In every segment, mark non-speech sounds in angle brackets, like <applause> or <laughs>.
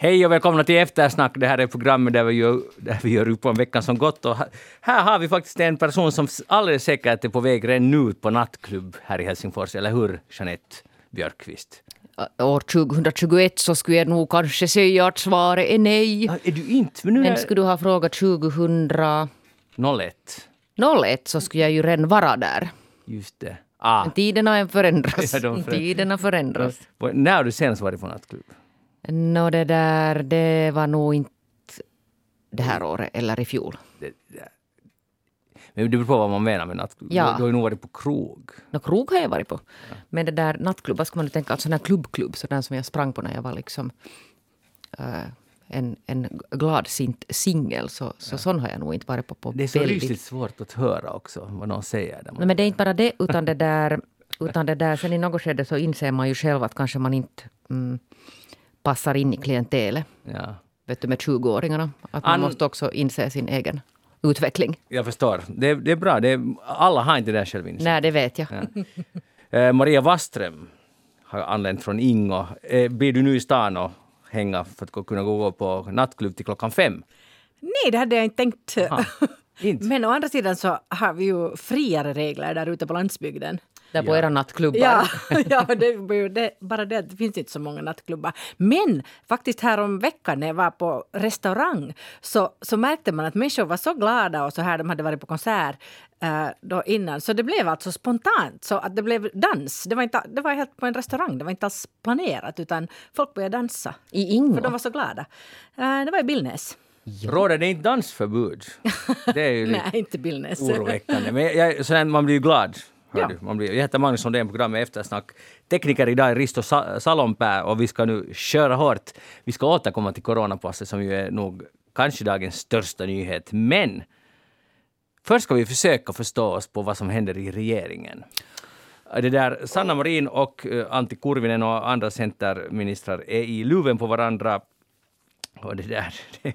Hej och välkomna till Eftersnack. Det här är programmet där vi gör, där vi gör upp om veckan som gått. Och här har vi faktiskt en person som alldeles säkert är på väg redan ut på nattklubb här i Helsingfors. Eller hur, Jeanette Björkqvist? År 2021 så skulle jag nog kanske säga att svaret är nej. är du inte? Men, nu Men är... skulle du ha frågat 2001 01. så skulle jag ju redan vara där. Just det. Ah. Men tiderna förändras. <laughs> Ja, förändras. Tiderna förändras. När har du senast varit på nattklubb? Nå det där, det var nog inte det här året eller i fjol. Det, det. Men det beror på vad man menar med nattklubb. Ja. Du, har ju nog varit på krog. Nå, krog har jag varit på. Men det där nattklubb, vad ska man nu tänka? Alltså den här klubbklubb, så den som jag sprang på när jag var liksom eh, en, en gladsint singel. Så, så sån har jag nog inte varit på. på Det är så väldigt- rysligt svårt att höra också vad någon säger. Nej, men det är inte bara det, utan det där, utan det där, sen i något skede så inser man ju själv att kanske man inte mm, passar in i klientelet. ja. Vet du, med 20-åringarna. Att man An- måste också inse sin egen utveckling. Jag förstår. Det, det är bra. Det är, alla har inte den självinsikt. Nej, det vet jag. Eh, Maria Waström har anlänt från Ingo. Eh, blir du nu i stan och hänga för att kunna gå på nattklubb till klockan fem? Nej, det hade jag inte tänkt. Ah, <laughs> inte? Men å andra sidan så har vi ju friare regler där ute på landsbygden. Där på era nattklubbar. Ja, <laughs> ja det, det, bara det att det finns inte så många nattklubbar. Men faktiskt här om veckan när jag var på restaurang så, så märkte man att människor var så glada och så här, de hade varit på konsert eh, då innan. Så det blev alltså spontant, så att det blev dans. Det var, inte, det var helt på en restaurang, det var inte alls planerat utan folk började dansa. I Ingo. För de var så glada. Eh, det var i Billnäs. Råder det inte dansförbud? <laughs> Det är ju lite Nej, inte Billnäs. oroväckande. Men jag, jag, man blir ju glad. Ja. Man blir, jag heter Magnus Sundén, programmet Eftersnack. Tekniker idag är Risto Sa- Salonpää och vi ska nu köra hårt. Vi ska återkomma till coronapasset som ju är nog kanske dagens största nyhet. Men först ska vi försöka förstå oss på vad som händer i regeringen. Det där, Sanna Marin och eh, Antti Kurvinen och andra centerministrar är i luven på varandra. Och det där, det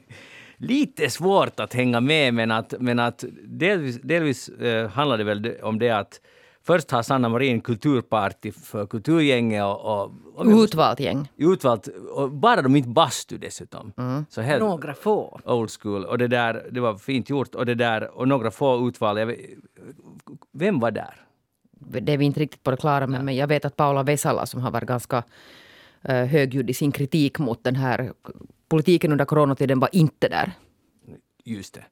lite svårt att hänga med, men att, men att delvis, delvis eh, handlar det väl om det att först har Sanna Marin kulturparty för kulturgänget och, och, och Utvalt gäng. utvalt, och bara de inte bastu dessutom. Så helt Några få. old school. Och det där, det var fint gjort. Och det där, och några få utval. Jag vet, vem var där? Det är vi inte riktigt på det klara med. Men jag vet att Paula Vesala som har varit ganska uh, högljudd i sin kritik mot den här politiken under coronatiden var inte där. Just det.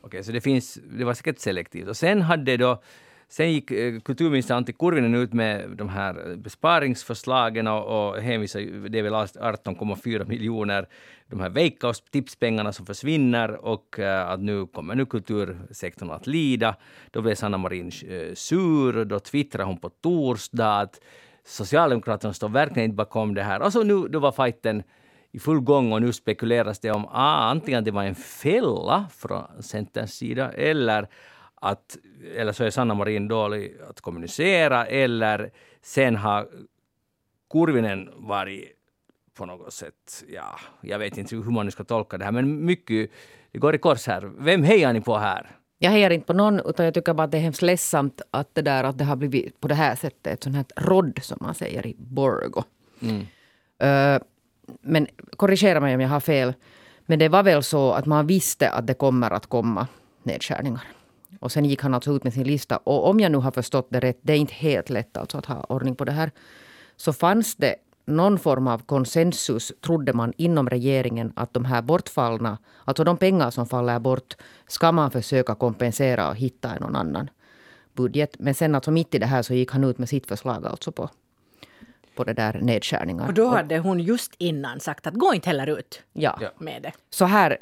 Okej, så det finns, det var säkert selektivt. Och sen hade då Sen gick eh, kulturminister Antti Kurvinen ut med de här besparingsförslagen och, och hänvisade, till det är väl 18,4 miljoner, de här Veikkaus-tipspengarna som försvinner och eh, att nu kommer nu kultursektorn att lida. Då blev Sanna Marin eh, sur, då twittrade hon på torsdag att Socialdemokraterna står verkligen inte bakom det här. Och så nu då var fighten i full gång och nu spekuleras det om ah, antingen det var en fälla från Centerns sida eller att eller så är Sanna Marin dålig att kommunicera eller sen har Kurvinen varit på något sätt, ja, jag vet inte hur man ska tolka det här, men mycket, det går i kors här. Vem hejar ni på här? Jag hejar inte på någon, utan jag tycker bara att det är hemskt ledsamt att det, där, att det har blivit på det här sättet. Ett sånt här rodd, som man säger i Borgo. Eh, men korrigera mig om jag har fel. Men det var väl så att man visste att det kommer att komma nedskärningar. Och sen gick han alltså ut med sin lista. Och om jag nu har förstått det rätt, det är inte helt lätt alltså att ha ordning på det här. Så fanns det någon form av konsensus, trodde man, inom regeringen att de här bortfallna, alltså de pengar som faller bort, ska man försöka kompensera och hitta i någon annan budget. Men sen alltså mitt i det här så gick han ut med sitt förslag alltså på, på det där nedskärningar. Och då hade hon just innan sagt att gå inte heller ut ja. Med det. Så här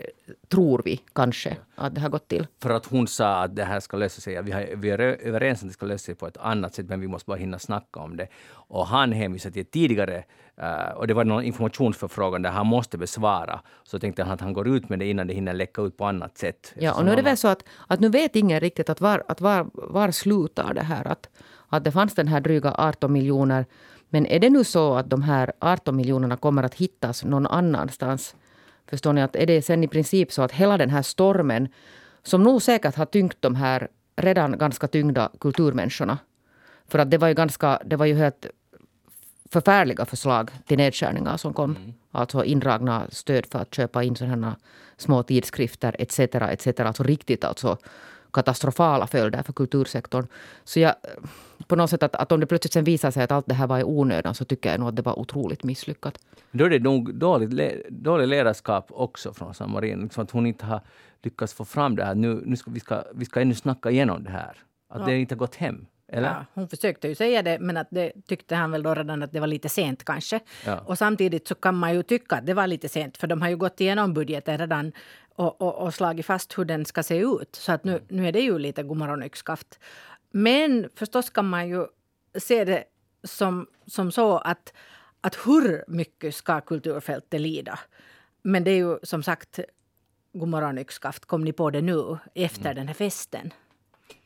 tror vi kanske att det har gått till. För att hon sa att det här ska lösa sig. Vi, har, vi är överens om att det ska lösa sig på ett annat sätt, men vi måste bara hinna snacka om det. Och han hänvisade till tidigare, eh, och det var någon informationsförfrågan där han måste besvara. Så tänkte han att han går ut med det innan det hinner läcka ut på annat sätt. Ja, och nu är det väl så att, att nu vet ingen riktigt att var, att var, var slutar det här. Att, att det fanns den här dryga 18 miljoner. Men är det nu så att de här 18 miljonerna kommer att hittas någon annanstans? Förstår ni? att Är det sen i princip så att hela den här stormen som nog säkert har tyngt de här redan ganska tyngda kulturmänniskorna. För att det var ju ganska, det var ju helt förfärliga förslag till nedskärningar som kom. Mm. Alltså indragna stöd för att köpa in sådana små tidskrifter etc. etc. Alltså riktigt alltså katastrofala följder för kultursektorn. Så jag, på något sätt att, att om det plötsligt sen visar sig att allt det här var i onödan så tycker jag nog att det var otroligt misslyckat. Då är det nog dåligt, dåligt ledarskap också från Samarin. Liksom att hon inte har lyckats få fram det här. Nu, nu ska, vi, ska, vi ska ännu snacka igenom det här. Att ja. det inte har gått hem. Eller? Ja, hon försökte ju säga det, men att det tyckte han väl då redan att det var lite sent kanske. Ja. Och samtidigt så kan man ju tycka att det var lite sent, för de har ju gått igenom budgeten redan och, och, och slagit fast hur den ska se ut. Så att nu, nu är det ju lite godmorgon yxskaft. Men förstås kan man ju se det som, som så att, att hur mycket ska kulturfältet lida? Men det är ju som sagt godmorgon yxskaft. Kom ni på det nu efter mm. den här festen?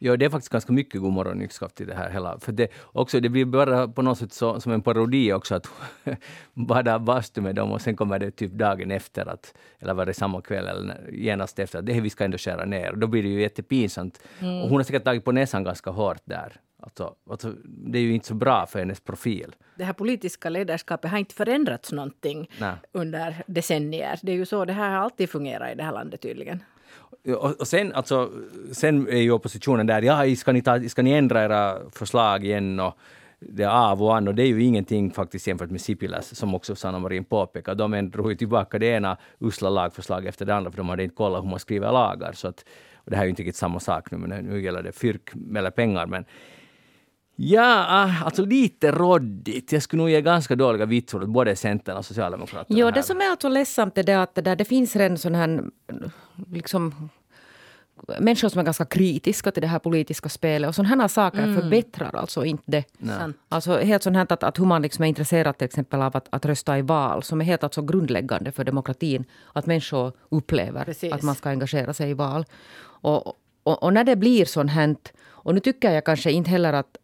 Ja, det är faktiskt ganska mycket God morgon yxskaft i det här hela. För det, också, det blir bara på något sätt så, som en parodi också att <laughs> bada bastu med dem och sen kommer det typ dagen efter, att, eller var det samma kväll eller genast efter, att det här vi ska ändå skära ner. Och då blir det ju jättepinsamt. Mm. Och hon har säkert tagit på näsan ganska hårt där. Alltså, alltså, det är ju inte så bra för hennes profil. Det här politiska ledarskapet har inte förändrats någonting Nej. under decennier. Det är ju så det här har alltid fungerat i det här landet tydligen. Och, och sen, alltså, sen är ju oppositionen där, ja, ska ni, ta, ska ni ändra era förslag igen? Och, det är av och an och det är ju ingenting faktiskt jämfört med Sipiläs som också Sanna Marin påpekar. De drog ju tillbaka det ena usla lagförslaget efter det andra för de hade inte kollat hur man skriver lagar. Så att, och det här är ju inte riktigt samma sak nu, men nu gäller det fyrk eller pengar. Men Ja, ah, alltså lite råddigt. Jag skulle nog ge ganska dåliga vitsord åt både Centern och Socialdemokraterna. Jo, det som är alltså ledsamt är det att det, där, det finns redan sån här liksom människor som är ganska kritiska till det här politiska spelet. Och sådana här saker mm. förbättrar alltså inte det. Nej. Alltså helt sånt här att, att hur man liksom är intresserad till exempel av att, att rösta i val, som är helt alltså grundläggande för demokratin. Att människor upplever Precis. att man ska engagera sig i val. Och, och, och, när det blir sånt här, och nu tycker jag kanske inte heller att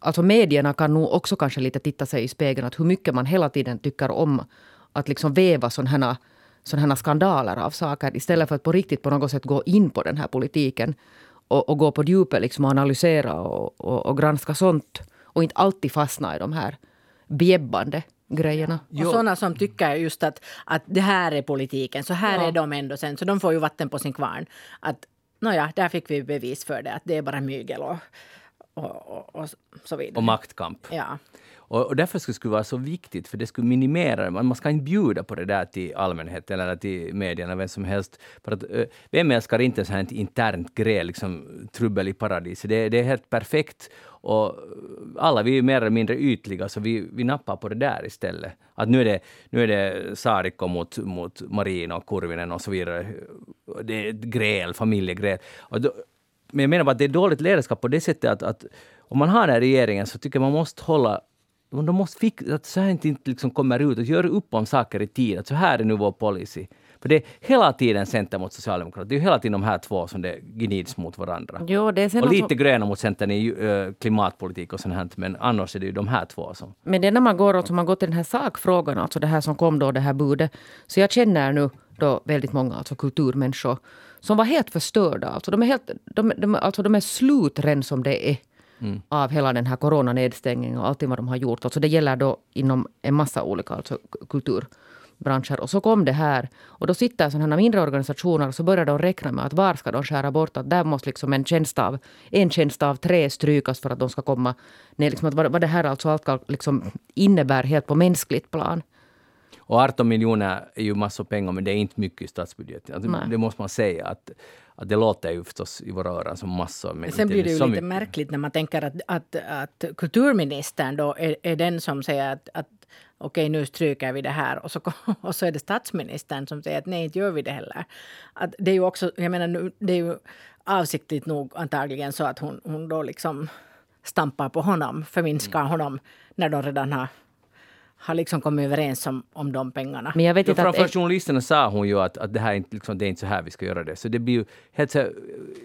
Alltså medierna kan nog också kanske lite titta sig i spegeln att hur mycket man hela tiden tycker om att liksom väva sådana här sådana här skandaler av saker istället för att på riktigt på något sätt gå in på den här politiken och, och gå på djupet liksom och analysera och, och, och, granska sånt och inte alltid fastna i de här bjäbbande grejerna. Och sådana som tycker just att, att det här är politiken, så här ja. är de ändå sen, så de får ju vatten på sin kvarn. Att nåja, där fick vi bevis för det, att det är bara mygel och, och, och, så vidare. Och maktkamp. Ja. Och, och därför skulle det vara så viktigt, för det skulle minimera Man ska inte bjuda på det där till allmänheten eller till medierna, vem som helst. För att, vem älskar inte så här ett internt gräl, liksom trubbel i paradiset? Det, det är helt perfekt. Och alla vi är mer eller mindre ytliga, så vi, vi nappar på det där istället. Att nu är det, nu är det Sarikko mot, mot Marin och Kurvinen och så vidare. Det är ett gräl, familjegräl. Då, men jag menar bara att det är dåligt ledarskap på det sättet att, att om man har den här regeringen så tycker jag man måste hålla de måste fixa att så här inte liksom kommer ut. Att göra upp om saker i tid. Att så här är nu vår policy. För det är hela tiden Centern mot Socialdemokraterna. Det är hela tiden de här två som det gnids mot varandra. Jo, det är och lite gröna mot Centern i uh, klimatpolitik och sånt här. Men annars är det ju de här två som... Men det är när man går, alltså, man går till den här sakfrågan, alltså det här som kom då, det här budet. Så jag känner nu då väldigt många alltså kulturmänniskor som var helt förstörda. Alltså de är, helt, de, de, alltså de är slut redan som det är mm. av hela den här coronanedstängningen och allting vad de har gjort. Alltså det gäller då inom en massa olika alltså kulturbranscher. Och så kom det här. Och då sitter sådana här mindre organisationer och så börjar de räkna med att var ska de skära bort? Att där måste liksom en tjänst av, en tjänst av tre strykas för att de ska komma ner. Liksom att vad, vad det här alltså allt liksom innebär helt på mänskligt plan. Och 18 miljoner är ju massor pengar, men det är inte mycket i statsbudgeten. Alltså, det måste man säga. att att det låter ju förstås i våra öron som massor. Men Sen blir det ju lite mycket. märkligt när man tänker att, att, att kulturministern då är, är den som säger att, att okej okay, nu stryker vi det här och så, <laughs> och så är det statsministern som säger att nej inte gör vi det heller. Att det är ju också, jag menar det är ju avsiktligt nog antagligen så att hon, hon då liksom stampar på honom, förminskar mm. honom när de redan har har liksom kommit överens om, om de pengarna. Men jag vet inte framför att... journalisterna sa hon ju att, att det här är inte, liksom, det är inte så här vi ska göra det. Så det blir ju helt så,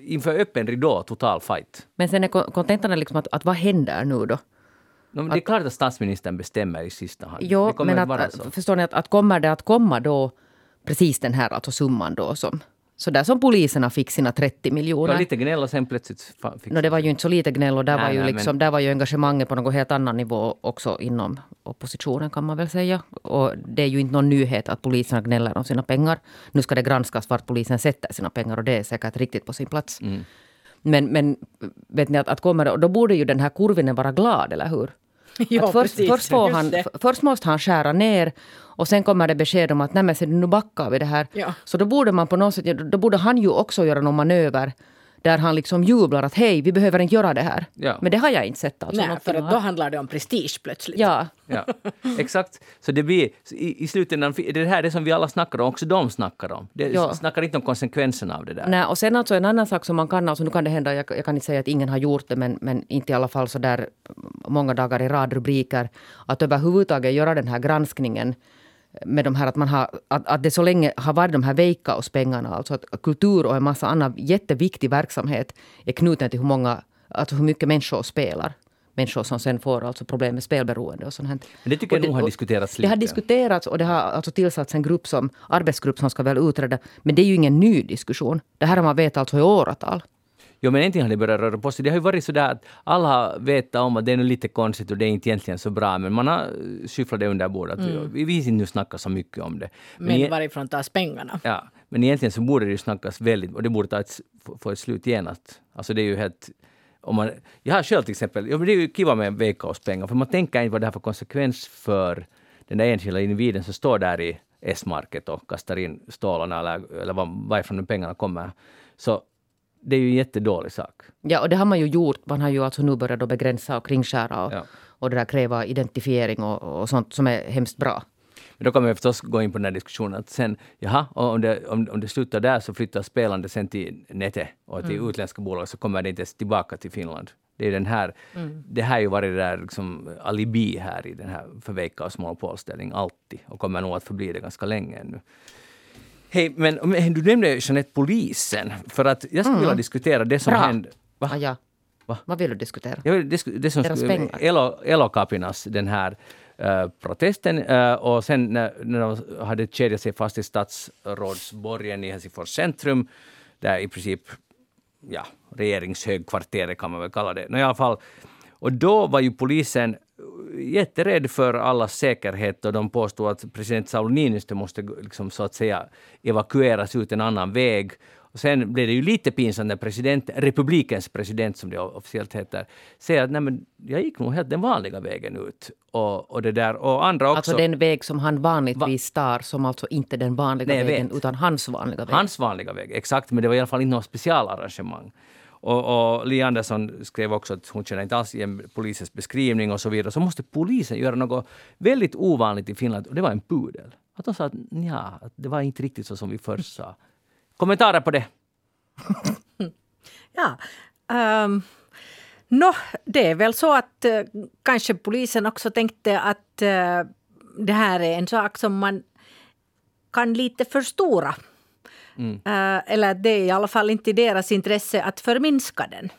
inför öppen ridå, total fight. Men sen är kontentan liksom att, att vad händer nu då? No, det är klart att statsministern bestämmer i sista hand. Jo, men att, förstår ni att, att kommer det att komma då precis den här alltså summan då som Så där som poliserna fick sina 30 Det miljoner. var lite gnäll och sen plötsligt fick No, det var ju inte så lite gnäll och där, Nej, var ju nej, liksom, där var ju engagemanget på något helt annan nivå också inom oppositionen kan man väl säga. Och det är ju inte någon nyhet att poliserna gnäller om sina pengar. Nu ska det granskas vart polisen sätter sina pengar och det är säkert riktigt på sin plats. Mm. Men, men vet ni att, att kommer då borde ju den här kurvinen vara glad, eller hur? <laughs> Ja, först, precis. först, han, först måste han skära ner och sen kommer det besked om att nej men nu backar vi det här. Ja. Så då borde man på något sätt, då borde han ju också göra någon manöver där han liksom jublar att hej, vi behöver inte göra det här. Ja. Men det har jag inte sett. Alltså, Nej, för att då handlar det om prestige plötsligt. Ja, Ja, exakt. Så det blir, i, i slutändan, det är det här det som vi alla snackar om, också de snackar om. Det Ja. snackar inte om konsekvenserna av det där. Nej, och sen alltså en annan sak som man kan, alltså nu kan det hända, jag, jag kan inte säga att ingen har gjort det, men, men inte i alla fall så där många dagar i rad rubriker, att överhuvudtaget göra den här granskningen med de här att man har, att, att det så länge har varit de här Veikkaus-pengarna, alltså att kultur och en massa annan jätteviktig verksamhet är knuten till hur många, alltså hur mycket människor spelar. Människor som sen får alltså problem med spelberoende och sånt här. Men det tycker jag Och nog har diskuterats Det har lite. diskuterats och det har alltså tillsatts en grupp som, arbetsgrupp som ska väl utreda. Men det är ju ingen ny diskussion. Det här har man vetat alltså i åratal. Jo, men äntligen har det börjat röra på sig. Det har ju varit så där att alla har vetat om att det är nog lite konstigt och det är inte egentligen så bra, men man har skyfflat det under bordet. Vi vill inte nu snacka så mycket om det. Men e- varifrån tas pengarna? Ja, men egentligen så borde det ju snackas väldigt, och det borde ta ett, få- ett slut genast. Alltså det är ju helt... Om man, jag har själv till exempel, ja, men det är ju kiva med Veikkauspengar, för man tänker inte vad det har för konsekvens för den där enskilda individen som står där i S-market och kastar in stålarna eller, eller var, varifrån nu pengarna kommer. Så det är ju en jättedålig sak. Ja, och det har man ju gjort. Man har ju alltså nu börjat då begränsa och kringskära och, Ja. och det där kräva identifiering och, och sånt som är hemskt bra. Men då kommer vi förstås gå in på den här diskussionen att sen, jaha, och om det, om, om det slutar där så flyttar spelande sen till nätet och till utländska bolag så kommer det inte ens tillbaka till Finland. Det är den här, det här har ju varit det där liksom alibi här i den här för Veikkaus monopolställning alltid och kommer nog att förbli det ganska länge ännu. Hej, men men du nämnde Jeanette polisen, för att jag skulle vilja diskutera det som Bra. hände. Va? Ah, ja. Va? Vad vill du diskutera? Ja, det, sk- det som Deras pengar. Elo, Elokapinas, den här eh, protesten eh, och sen när, när de hade kedjat sig fast i statsrådsborgen i Helsingfors centrum, där i princip ja, regeringshögkvarteret kan man väl kalla det. Nå, i alla fall, och då var ju polisen jätterädd för allas säkerhet och de påstod att president Sauli Niinistö måste liksom, så att säga evakueras ut en annan väg. Och sen blev det ju lite pinsamt när president, republikens president som det officiellt heter, säger att nej men jag gick nog helt den vanliga vägen ut. Och, och det där, och andra också. Alltså den väg som han vanligtvis tar, som alltså inte den vanliga Nej, vägen, vet. utan hans vanliga väg. Hans vanliga väg, exakt. Men det var i alla fall inte något specialarrangemang. Och, och Li Andersson skrev också att hon känner inte alls igen polisens beskrivning och så vidare. Så måste polisen göra något väldigt ovanligt i Finland och det var en pudel. Att de sa att ja, att det var inte riktigt så som vi först sa. <laughs> Kommentarer på det? <laughs> Ja. Um, Nå, det är väl så att eh, kanske polisen också tänkte att eh, det här är en sak som man kan lite förstora. Eh, eller att det är i alla fall inte i deras intresse att förminska den.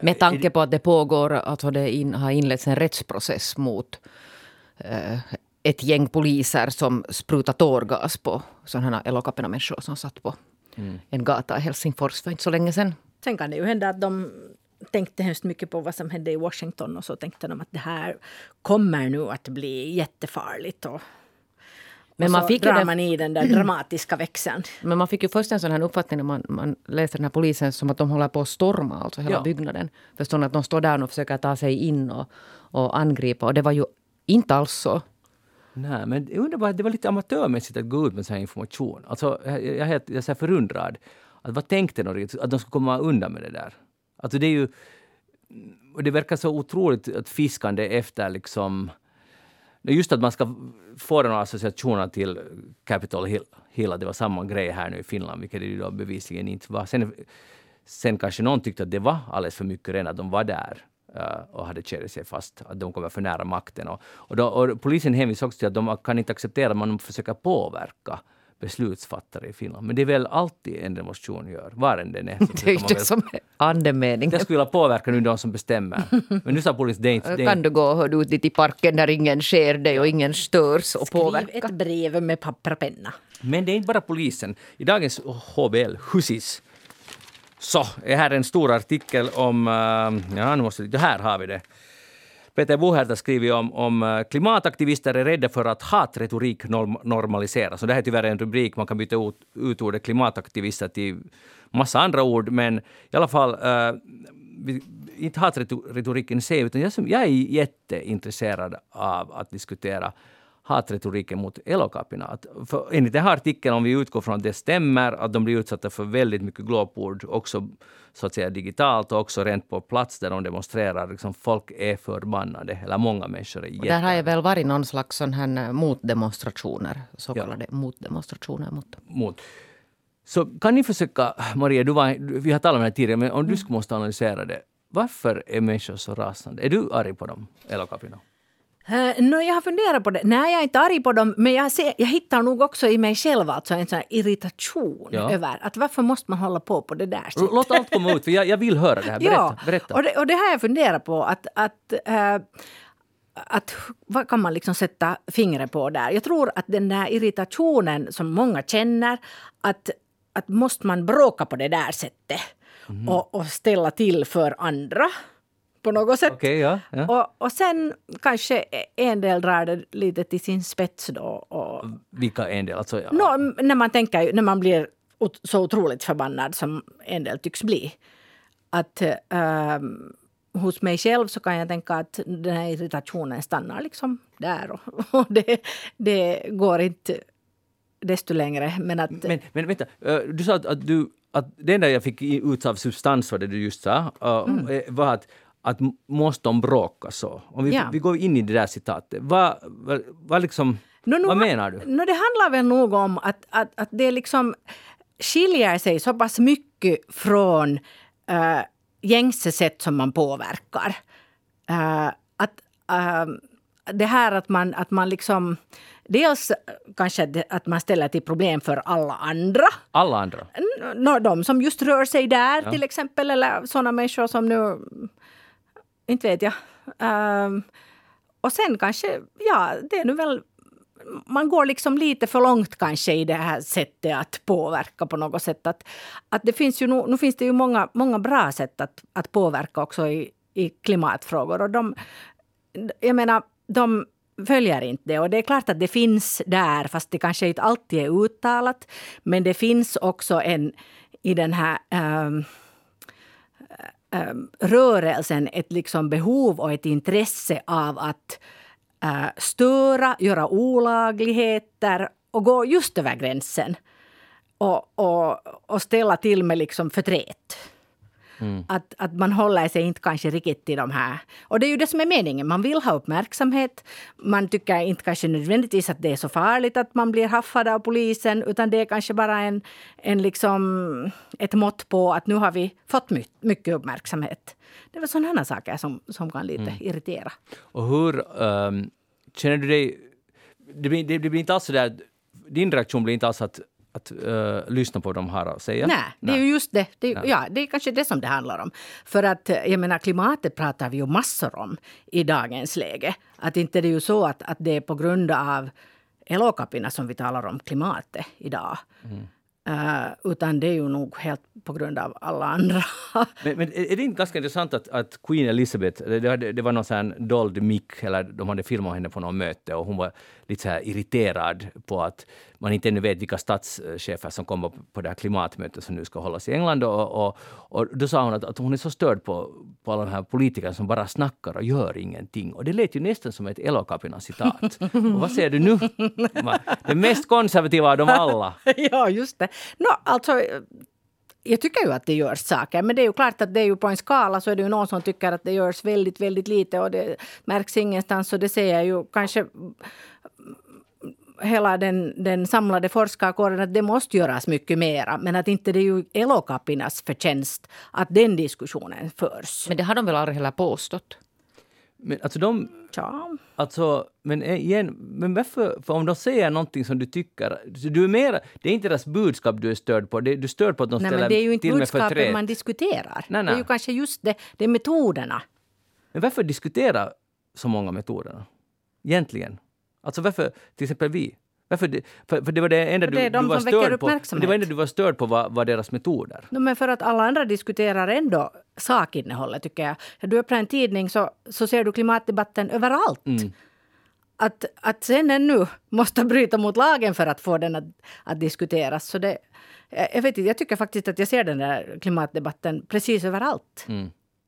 Med tanke på att det pågår, alltså det in, har inletts en rättsprocess mot eh, ett gäng poliser som sprutar tårgas på sådana elokapina människor som satt på en gata i Helsingfors för inte så länge sedan. Sen kan det ju hända att de tänkte hemskt mycket på vad som hände i Washington och så tänkte de att det här kommer nu att bli jättefarligt. Och, Men man så fick ju drar den- man i den där dramatiska växeln. <clears throat> Men man fick ju först en sån här uppfattning när man, man läste den här polisen som att de håller på att storma alltså hela Ja. byggnaden. Förstår att de står där och försöker ta sig in och, och angripa. Och det var ju inte alls så. Nej, men jag undrar bara, det var lite amatörmässigt att gå ut med sån här information. Alltså, jag, jag är helt jag är så här förundrad. Att vad tänkte de riktigt? Att de skulle komma undan med det där? Alltså det är ju... Och det verkar så otroligt att fiskande efter liksom... Just att man ska få den här associationen till Capitol Hill, Hill, att det var samma grej här nu i Finland, vilket det ju då bevisligen inte var. Sen, sen kanske någon tyckte att det var alldeles för mycket redan att de var där eh, och hade kedjat sig fast, att de kommer för nära makten. Och, och, då, och polisen hänvisar också till att de kan inte acceptera att man försöker påverka beslutsfattare i Finland. Men det är väl alltid en demonstration gör, var än den är. så <laughs> Det är ju det väl- som är andemeningen. Jag skulle vilja påverka nu de som bestämmer. Men nu sa polisen, det är inte... Det är Kan du gå ut dit i parken där ingen ser dig och ingen störs och Skriv påverkar. ett brev med papper och penna. Men det är inte bara polisen. I dagens HBL, Husis, så är här en stor artikel om... eh, Ja, nu måste, det här har vi det. Peter Buherta skriver om, om eh, klimataktivister är rädda för att hatretorik normaliseras. Och det här är tyvärr en rubrik, man kan byta ut, ut ordet klimataktivister till massa andra ord, men i alla fall eh, inte hatretoriken i sig, utan jag, som, jag är jätteintresserad av att diskutera hatretoriken mot. Att, för enligt den här artikeln, om vi utgår från att det stämmer, att de blir utsatta för väldigt mycket glåpord, också så att säga digitalt och också rent på plats där de demonstrerar. Liksom, folk är förbannade, eller många människor är Och där har jätte ju väl varit någon slags sån här eh, motdemonstrationer. Så kallade motdemonstrationer mot mot. Så kan ni försöka, Maria, du var, vi har talat om det här tidigare, men om du skulle måste analysera det. Varför är människor så rasande? Är du arg på dem, elokapina? Uh, no, jag har funderat på det. Nej, jag är inte arg på dem, men jag, ser, jag hittar nog också i mig själv alltså en sån irritation Ja. över att varför måste man hålla på på det där sättet. Låt allt komma ut, för jag, jag vill höra det här. Berätta. Ja, berätta. Och, det, och det har jag funderat på. Att, att, eh, att, vad kan man liksom sätta fingret på där? Jag tror att den där irritationen som många känner, att, att måste man bråka på det där sättet Mhm. och, och ställa till för andra på något sätt. Okej, ja. ja. Och, och sen kanske en del drar det lite till sin spets då. Och, Vilka en del? Alltså, ja. Nå, när man tänker, när man blir så otroligt förbannad som en del tycks bli. Att ehm, hos mig själv så kan jag tänka att den här irritationen stannar liksom där. Och, <laughs> och det, det går inte desto längre. Men att... Men, men vänta, du sa att, att, du, att det enda jag fick ut av substans var det du just sa, eh, eh, var att, att måste de bråka så? Om vi, Ja. vi går in i det där citatet. Vad, vad, vad, liksom, nu vad menar du? nå, det handlar väl nog om att, att, att det liksom skiljer sig så pass mycket från uh, gängse sätt som man påverkar. Eh, att, eh, det här att man, att man liksom... Dels kanske att man ställer till problem för alla andra. Alla andra? N- nå, de som just rör sig där till exempel. Eller såna människor som nu... Inte vet jag. Um, och sen kanske, ja, det är nu väl... Man går liksom lite för långt kanske i det här sättet att påverka på något sätt. Att, att det finns ju nu, nu finns det ju många, många bra sätt att, att påverka också i, i klimatfrågor. Och de, jag menar, de följer inte det. Och det är klart att det finns där, fast det kanske inte alltid är uttalat. Men det finns också en i den här Um, Ähm, rörelsen ett liksom behov och ett intresse av att eh, störa, göra olagligheter och gå just över gränsen. Och, och, och ställa till med liksom förtret. Att, att man håller sig inte kanske riktigt till de här. Och det är ju det som är meningen. Man vill ha uppmärksamhet. Man tycker inte kanske nödvändigtvis att det är så farligt att man blir haffad av polisen. Utan det är kanske bara en, en liksom, ett mått på att nu har vi fått my- mycket uppmärksamhet. Det är väl sådana saker som, som kan lite irritera. Och hur ehm, känner du dig... Det blir, det, det blir inte alls så där... Din reaktion blir inte alls att, att eh, lyssna på vad de har att säga? Nej, det är ju just det. Det är, Nej. ja, det är kanske det som det handlar om. För att eh, jag menar, klimatet pratar vi ju massor om i dagens läge. Att inte det är ju så att, att det är på grund av elokapina som vi talar om klimatet idag. Eh, utan det är ju nog helt på grund av alla andra. <laughs> Men, men är är det inte ganska intressant att, att Queen Elizabeth, det, det, det var någon sån dold mick, eller de hade filmat henne på något möte och hon var lite så här irriterad på att man inte ännu vet vilka statschefer som kommer på det här klimatmötet som nu ska hållas i England. Och, och, och då sa hon att, att hon är så störd på, på alla de här politikerna som bara snackar och gör ingenting. Och det lät ju nästan som ett Elokapina-citat. och vad säger du nu? <laughs> Den mest konservativa av dem alla. <laughs> ja, just det. Nå, alltså, jag tycker ju att det görs saker, men det är ju klart att det är ju på en skala så är det ju någon som tycker att det görs väldigt, väldigt lite och det märks ingenstans och det säger ju kanske hela den, den samlade forskarkåren att det måste göras mycket mera. Men att inte det är ju Elokapinas förtjänst att den diskussionen förs. Men det har de väl aldrig heller påstått? Men alltså de, Ja. Alltså, men igen, men varför, för om de säger någonting som du tycker, du är mer, det är inte deras budskap du är störd på, det, du är störd på att de Nej, ställer men det är ju inte till budskapet man diskuterar. Nej, Det är nej. ju kanske just det, det är metoderna. Men varför diskutera så många metoderna? Egentligen. Alltså varför, till exempel vi, Varför det, för, för det var det enda du, det är de du var störd på. Det var enda du var störd på var, var deras metoder. No, men för att alla andra diskuterar ändå sakinnehållet, tycker jag. Du öppnar en tidning så, så ser du klimatdebatten överallt. Att, att sen ännu måste bryta mot lagen för att få den att, att diskuteras. Så det, jag, vet inte, jag tycker faktiskt att jag ser den där klimatdebatten precis överallt.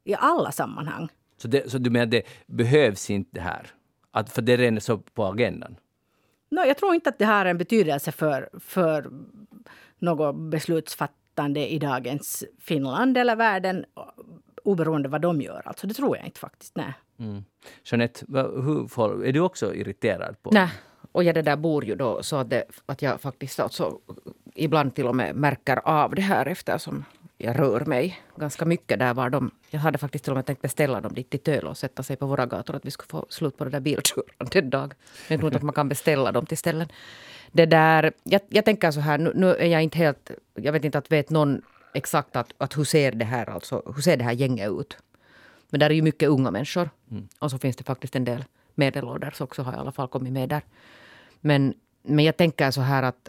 I alla sammanhang. Så, det, så du menar att det behövs inte det här? Att, för det är redan så på agendan? No, jag tror inte att det har en betydelse för, för något beslutsfattande i dagens Finland eller världen oberoende vad de gör. Alltså, det tror jag inte faktiskt. Nej. Mm. Jeanette, hur, är du också irriterad på... Nej, och jag det där bor ju då så att, det, att jag faktiskt alltså ibland till och med märker av det här eftersom jag rör mig ganska mycket där var de... Jag hade faktiskt till och med tänkt beställa dem dit till Töle och sätta sig på våra gator att vi skulle få slut på det där bilkörandet en dag. Men jag tror inte att man kan beställa dem till ställen. Det där, jag, jag tänker så här, nu, nu är jag inte helt... Jag vet inte att vet någon exakt att, att hur ser det här alltså, hur ser det här gänget ut? Men där är ju mycket unga människor. Och så finns det faktiskt en del medelålders också har i alla fall kommit med där. Men, men jag tänker så här att,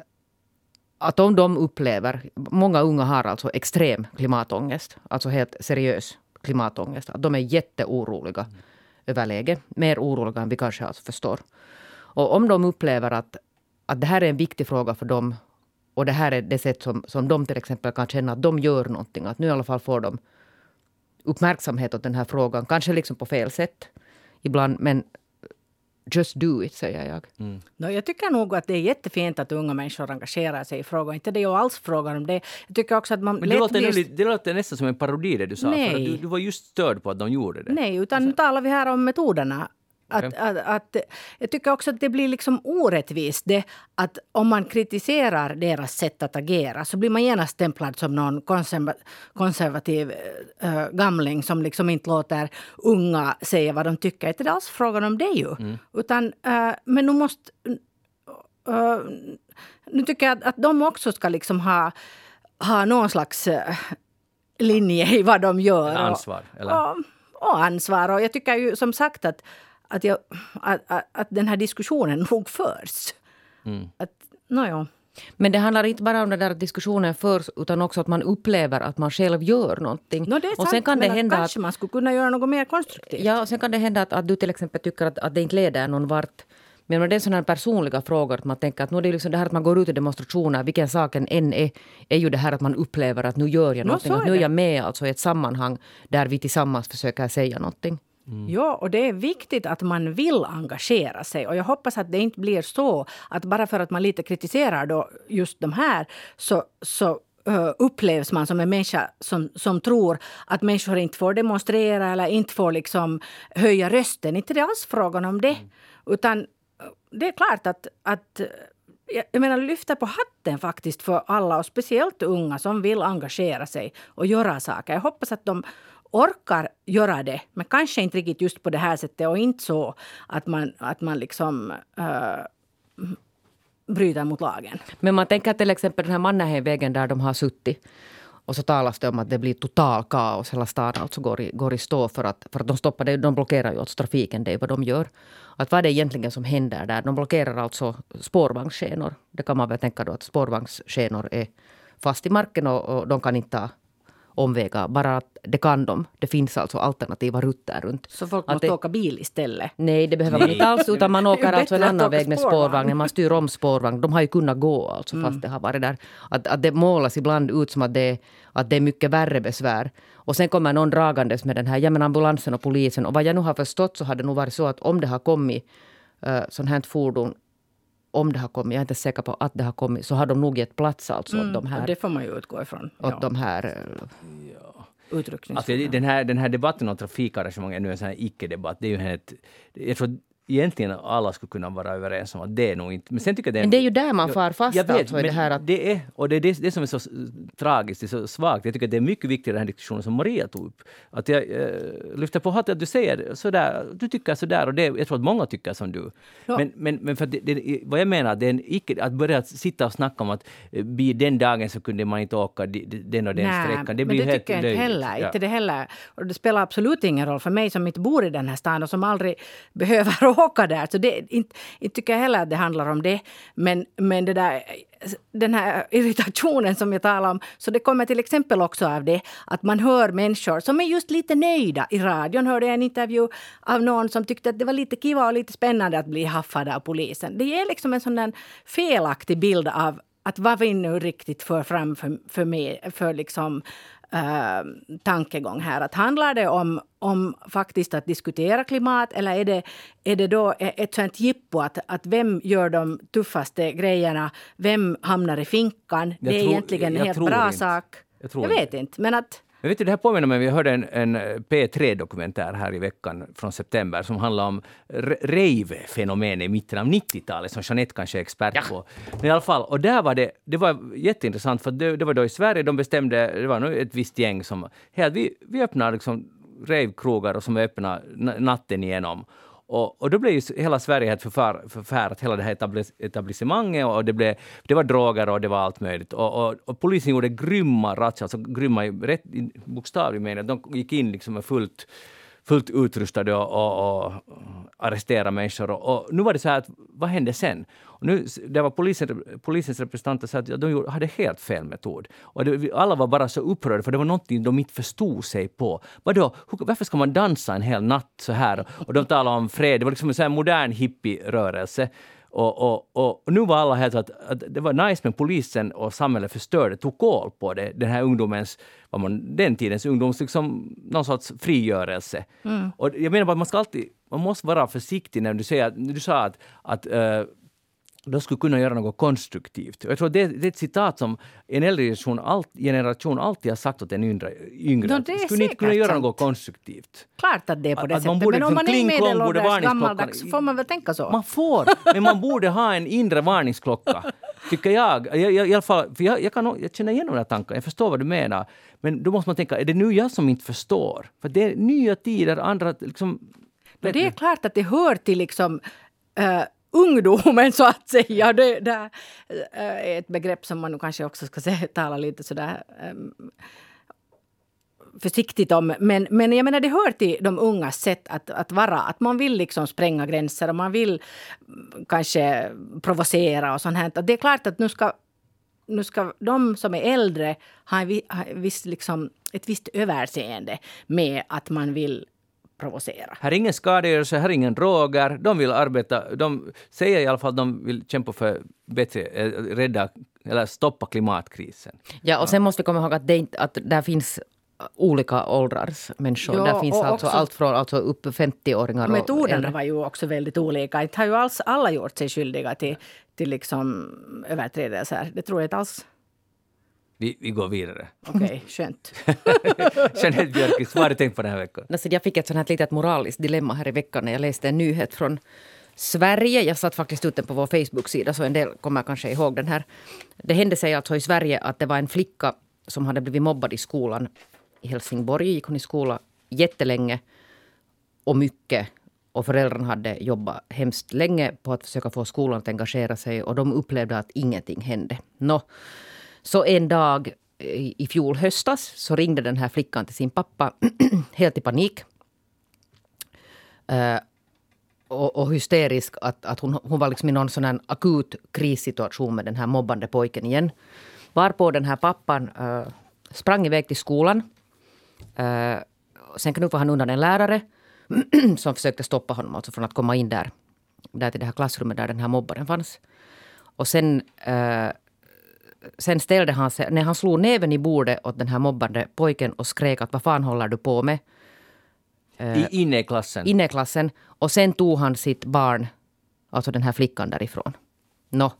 att om de upplever, många unga har alltså extrem klimatångest, alltså helt seriös klimatångest, att de är jätteoroliga över läget, mer oroliga än vi kanske alltså förstår. Och om de upplever att, att det här är en viktig fråga för dem och det här är det sätt som, som de till exempel kan känna att de gör någonting, att nu i alla fall får de uppmärksamhet åt den här frågan. Kanske liksom på fel sätt ibland, men just do it, säger jag. No, jag tycker nog att det är jättefint att unga människor engagerar sig i frågan. Inte det är ju alls frågan om det. Jag tycker också att man Men det låter, lite- det låter nästan som en parodi det du sa. Nej. du, du var just störd på att de gjorde det. Nej, utan nu talar vi här om metoderna. Att, Okej. att, att, jag tycker också att det blir liksom orättvist det att om man kritiserar deras sätt att agera så blir man genast stämplad som någon konserva, konservativ äh, gamling som liksom inte låter unga säga vad de tycker. Inte det är alls frågan om det ju. Utan, äh, men nu måste... äh, nu tycker jag att, att de också ska liksom ha, ha någon slags linje i vad de gör. Och- ansvar, eller? Och, och ansvar. Och jag tycker ju som sagt att, att, jag, att, att, att den här diskussionen <laughs> nog förs. Mm. Att, nåja. Men det handlar inte bara om den där diskussionen förs utan också att man upplever att man själv gör någonting. No, det är sant, och sen kan det men hända att att, kanske man skulle kunna göra något mer konstruktivt. ja, och sen kan det hända att, att du till exempel tycker att, att det inte leder någon vart. Men det är sådana här personliga frågor att man tänker att nu är det liksom det här att man går ut i demonstrationer, vilken saken än är, är ju det här att man upplever att nu gör jag No, någonting. så att nu är det. jag med alltså i ett sammanhang där vi tillsammans försöker säga någonting. Ja, och det är viktigt att man vill engagera sig. Och jag hoppas att det inte blir så att bara för att man lite kritiserar då just de här så, så ö, upplevs man som en människa som, som tror att människor inte får demonstrera eller inte får liksom höja rösten. Inte det alls frågan om det. Utan ö, det är klart att, att jag- jag menar, lyfta på hatten faktiskt för alla och speciellt unga som vill engagera sig och göra saker. Jag hoppas att de orkar göra det, men kanske inte riktigt just på det här sättet och inte så att man, att man liksom äh, bryter mot lagen. Men man tänker till exempel den här Mannerheimvägen där de har suttit. Och så talas det om att det blir total kaos. Hela staden alltså går i, går i stå för att, för att de stoppar det. De blockerar ju alltså trafiken, det är vad de gör. Att vad är det egentligen som händer där? De blockerar alltså spårvagnsskenor. Det kan man väl tänka då att spårvagnsskenor är fast i marken och, och de kan inte ta omvägar. Bara att det kan de. Det finns alltså alternativa rutter runt. Så folk Att måste det- åka bil istället. Nej, det behöver man Nej. inte alls. Utan man <laughs> åker alltså en annan väg med spårvagn. spårvagn. Man styr om spårvagn. De har ju kunnat gå alltså, fast Mm. det har varit där. Att, att det målas ibland ut som att det, att det är mycket värre besvär. Och sen kommer någon dragandes med den här, ja men ambulansen och polisen. Och vad jag nu har förstått så har det nog varit så att om det har kommit uh, sånt här fordon om det har kommit, jag är inte säker på att det har kommit, så har de nog gett plats alltså åt de här, det får man ju utgå ifrån. åt Ja, de här eh, utryckningsfordon. Alltså, den, här, den här debatten om trafikarrangemang är nu en sån här icke-debatt. Det är ju helt, jag tror egentligen alla skulle kunna vara överens om att det är nog inte... Men sen tycker jag det är, Men det är ju där man far fast jag vet, alltså men det här att det är, och det är det, det som är så tragiskt, det är så svagt. Jag tycker att det är mycket viktigare den här diskussionen som Maria tog upp. Att jag eh, lyfter på hatten att du säger sådär, du tycker sådär och det, jag tror att många tycker som du. Ja. Men, men, men för att det, det, vad jag menar, det är en icke, att börja sitta och snacka om att eh, vid den dagen så kunde man inte åka den och den Nej, sträckan. Det men blir det helt tycker jag inte heller. Ja. Inte det heller. Och det spelar absolut ingen roll för mig som inte bor i den här stan och som aldrig behöver <laughs> åka där. Så det, inte, inte tycker jag heller att det handlar om det. Men, men det där, den här irritationen som jag talar om, så det kommer till exempel också av det att man hör människor som är just lite nöjda. I radion hörde jag en intervju av någon som tyckte att det var lite kiva och lite spännande att bli haffad av polisen. Det ger liksom en sån där felaktig bild av att vad vi nu riktigt för fram för, för, mig, för liksom, uh, tankegång här. Att handlar det om, om faktiskt att diskutera klimat eller är det, är det då ett sånt jippo att, att vem gör de tuffaste grejerna? Vem hamnar i finkan? Jag det är tror- egentligen en helt bra inte. sak. Jag jag vet inte, men att... Men vet du, det här påminner mig, vi hörde en, en P3-dokumentär här i veckan från september som handlar om rave-fenomenet i mitten av 90-talet som Jeanette kanske är expert på. Men i alla fall, och där var det, det var jätteintressant för det, det var då i Sverige de bestämde, det var nog ett visst gäng som, hej, vi, vi öppnar liksom rave-krogar och som är öppna na- natten igenom. Och, och då blev ju hela Sverige helt förfär, förfärat, hela det här etablis, etablissemanget och det, blev, det var droger och det var allt möjligt. Och, och, och polisen gjorde grymma razzior, alltså grymma rätt i bokstavlig mening. De gick in liksom med fullt, fullt utrustade och, och, och arresterade människor. Och, och nu var det så här, att, vad hände sen? Och nu, det var polisen, polisens representanter sa att de hade helt fel metod. Och det, alla var bara så upprörda för det var någonting de inte förstod sig på. Vadå, hur, varför ska man dansa en hel natt så här? Och de talade om fred, det var liksom en här modern hippierörelse. Och, och, och, och nu var alla helt att, att det var nice men polisen och samhället förstörde, tog koll på det, den här ungdomens, vad man, den tidens ungdoms, liksom, någon sorts frigörelse. Och jag menar bara, man ska alltid, man måste vara försiktig när du säger, att- du sa att, att eh, de skulle kunna göra något konstruktivt. Jag tror det, det är ett citat som en äldre generation, allt, generation alltid har sagt åt en yngre. yngre No, skulle ni inte kunna göra något konstruktivt? Klart att det är på det att sättet. borde Men om man är medelålders gammaldags får man väl tänka så. Man får, men man borde ha en inre varningsklocka. Tycker jag. jag, jag i alla fall, för jag, jag, kan, jag känner igen de där tankarna, jag förstår vad du menar. Men då måste man tänka, är det nu jag som inte förstår? För det är nya tider, andra liksom... Men det är klart att det hör till liksom eh, ungdomen så att säga. Det, det eh, är ett begrepp som man kanske också ska se, tala lite sådär um, försiktigt om. Men, men jag menar det hör till de ungas sätt att, att vara. Att man vill liksom spränga gränser och man vill mm, kanske provocera och sånt här. Att Det är klart att nu ska nu ska de som är äldre ha, en, ha en viss, liksom, ett visst överseende med att man vill provocera. Här är ingen skadegörelse, här är ingen droger. De vill arbeta, de säger i alla fall att de vill kämpa för bättre, eh, rädda eller stoppa klimatkrisen. Ja, och sen måste vi komma ihåg att, det inte, att där finns olika åldrars människor. Ja, där finns och alltså också- allt från alltså upp 50-åringar och Metoderna äldre. var ju också väldigt olika. Inte har ju alls alla gjort sig skyldiga till, till liksom överträdelser. Det tror jag inte alls. Vi, vi går vidare. Okej, skönt. <laughs> Jeanette Björkqvist, vad har du tänkt på den här veckan? Alltså, jag fick ett sånt här litet moraliskt dilemma här i veckan när jag läste en nyhet från Sverige. Jag satt faktiskt ut den på vår Facebook-sida så en del kommer kanske ihåg den här. Det hände sig alltså i Sverige att det var en flicka som hade blivit mobbad i skolan i Helsingborg. Gick hon i skola jättelänge och mycket. Och föräldrarna hade jobbat hemskt länge på att försöka få skolan att engagera sig och de upplevde att ingenting hände. Nå, så en dag eh, i fjol höstas så ringde den här flickan till sin pappa <clears throat> helt i panik. Eh, och, och hysterisk att, att hon, hon var liksom i någon sån här akut krissituation med den här mobbande pojken igen. Varpå den här pappan eh, sprang iväg till skolan. Eh, sen knuffade han undan en lärare <clears throat> som försökte stoppa honom alltså från att komma in där, där till det här klassrummet där den här mobbaren fanns. Och sen, eh, sen ställde han sig, när han slog näven i bordet åt den här mobbande pojken och skrek att vad fan håller du på med? I, inne i klassen? inne i klassen. Och sen tog han sitt barn, alltså den här flickan därifrån. Nå,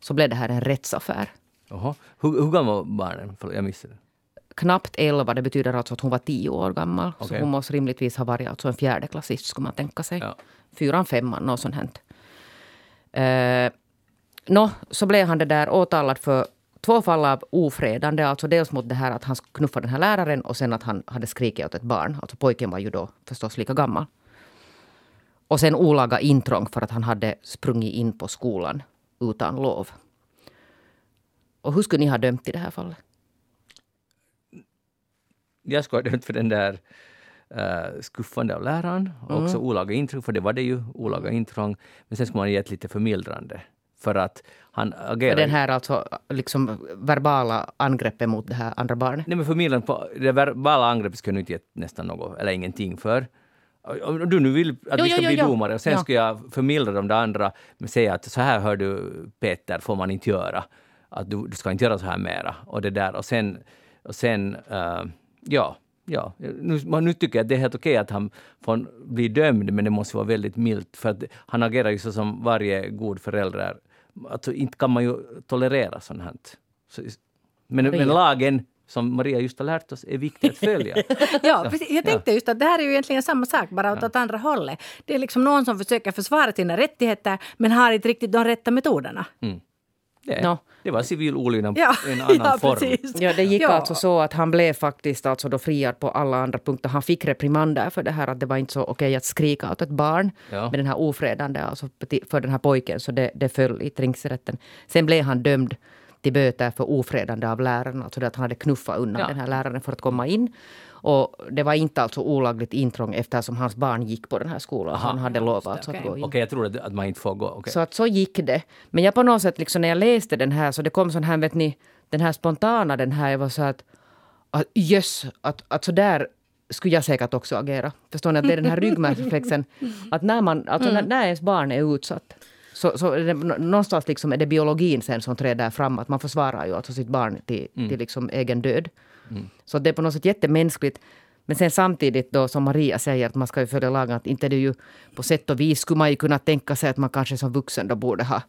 så blev det här en rättsaffär. Jaha. Hur, hur gamla var barnen? Jag missade. Knappt 11, det betyder alltså att hon var 10 år gammal. Så Okej. hon måste rimligtvis ha varit alltså en fjärdeklassist, skulle man tänka sig. Ja. Fyran, femman, något sånt. hänt. Eh, Nå, så blev han det där åtalad för två fall av ofredande. Alltså dels mot det här att han knuffade den här läraren och sen att han hade skrikit åt ett barn. Alltså pojken var ju då förstås lika gammal. Och sen olaga intrång för att han hade sprungit in på skolan utan lov. Och hur skulle ni ha dömt i det här fallet? Jag skulle ha dömt för den där uh, skuffande av läraren. Och också olaga intrång, för det var det ju, olaga intrång. Men sen skulle man ge ett lite förmildrande. För att han För agerar... den här alltså liksom verbala angreppet mot det här andra barnet. Nej men förmildrande på det verbala angreppet skulle jag inte gett nästan något, eller ingenting för. Om du nu vill att Jo, vi ska jo, bli jo, domare och sen Ja. ska jag förmildra de där andra med säga att så här hör du Peter, får man inte göra. Att du, du ska inte göra så här mera. Och det där och sen, och sen eh, ja, ja. Nu, nu tycker jag att det är helt okej att han får bli dömd, men det måste vara väldigt milt för att han agerar ju så som varje god förälder. Alltså inte kan man ju tolerera sånt här. Så, men, men lagen, som Maria just har lärt oss, är viktig att följa. <laughs> Ja, precis. Jag tänkte just att det här är ju egentligen samma sak, bara åt, åt andra hållet. Det är liksom någon som försöker försvara sina rättigheter men har inte riktigt de rätta metoderna. Det, Nå. det var civil olydnad Ja, i en annan ja form. precis. Ja, det gick Ja. alltså så att han blev faktiskt alltså då friad på alla andra punkter. Han fick reprimander för det här att det var inte så okej att skrika åt ett barn Ja. med den här ofredande alltså för den här pojken. Så det, det föll i tingsrätten. Sen blev han dömd till böter för ofredande av läraren. Alltså det att han hade knuffat undan Ja. den här läraren för att komma in. Och det var inte alltså olagligt intrång eftersom hans barn gick på den här skolan. Aha. Han hade lovat alltså okej. att gå in. Okej, jag tror att, man inte får gå. Okej. Så att så gick det. Men jag på något sätt, liksom, när jag läste den här, så det kom sån här, vet ni, den här spontana, den här, jag var så att, att jöss, att, att så där skulle jag säkert också agera. Förstår ni? Att det är den här <laughs> ryggmärgsreflexen, att när, man, alltså när, när ens barn är utsatt, så, så det, nå- någonstans liksom är det biologin sen som träder fram, att man försvarar ju alltså sitt barn till, till liksom egen död. Så det är på något sätt jättemänskligt. Men sen samtidigt då som Maria säger att man ska ju följa lagen, att inte det ju på sätt och vis skulle man ju kunna tänka sig att man kanske som vuxen då borde ha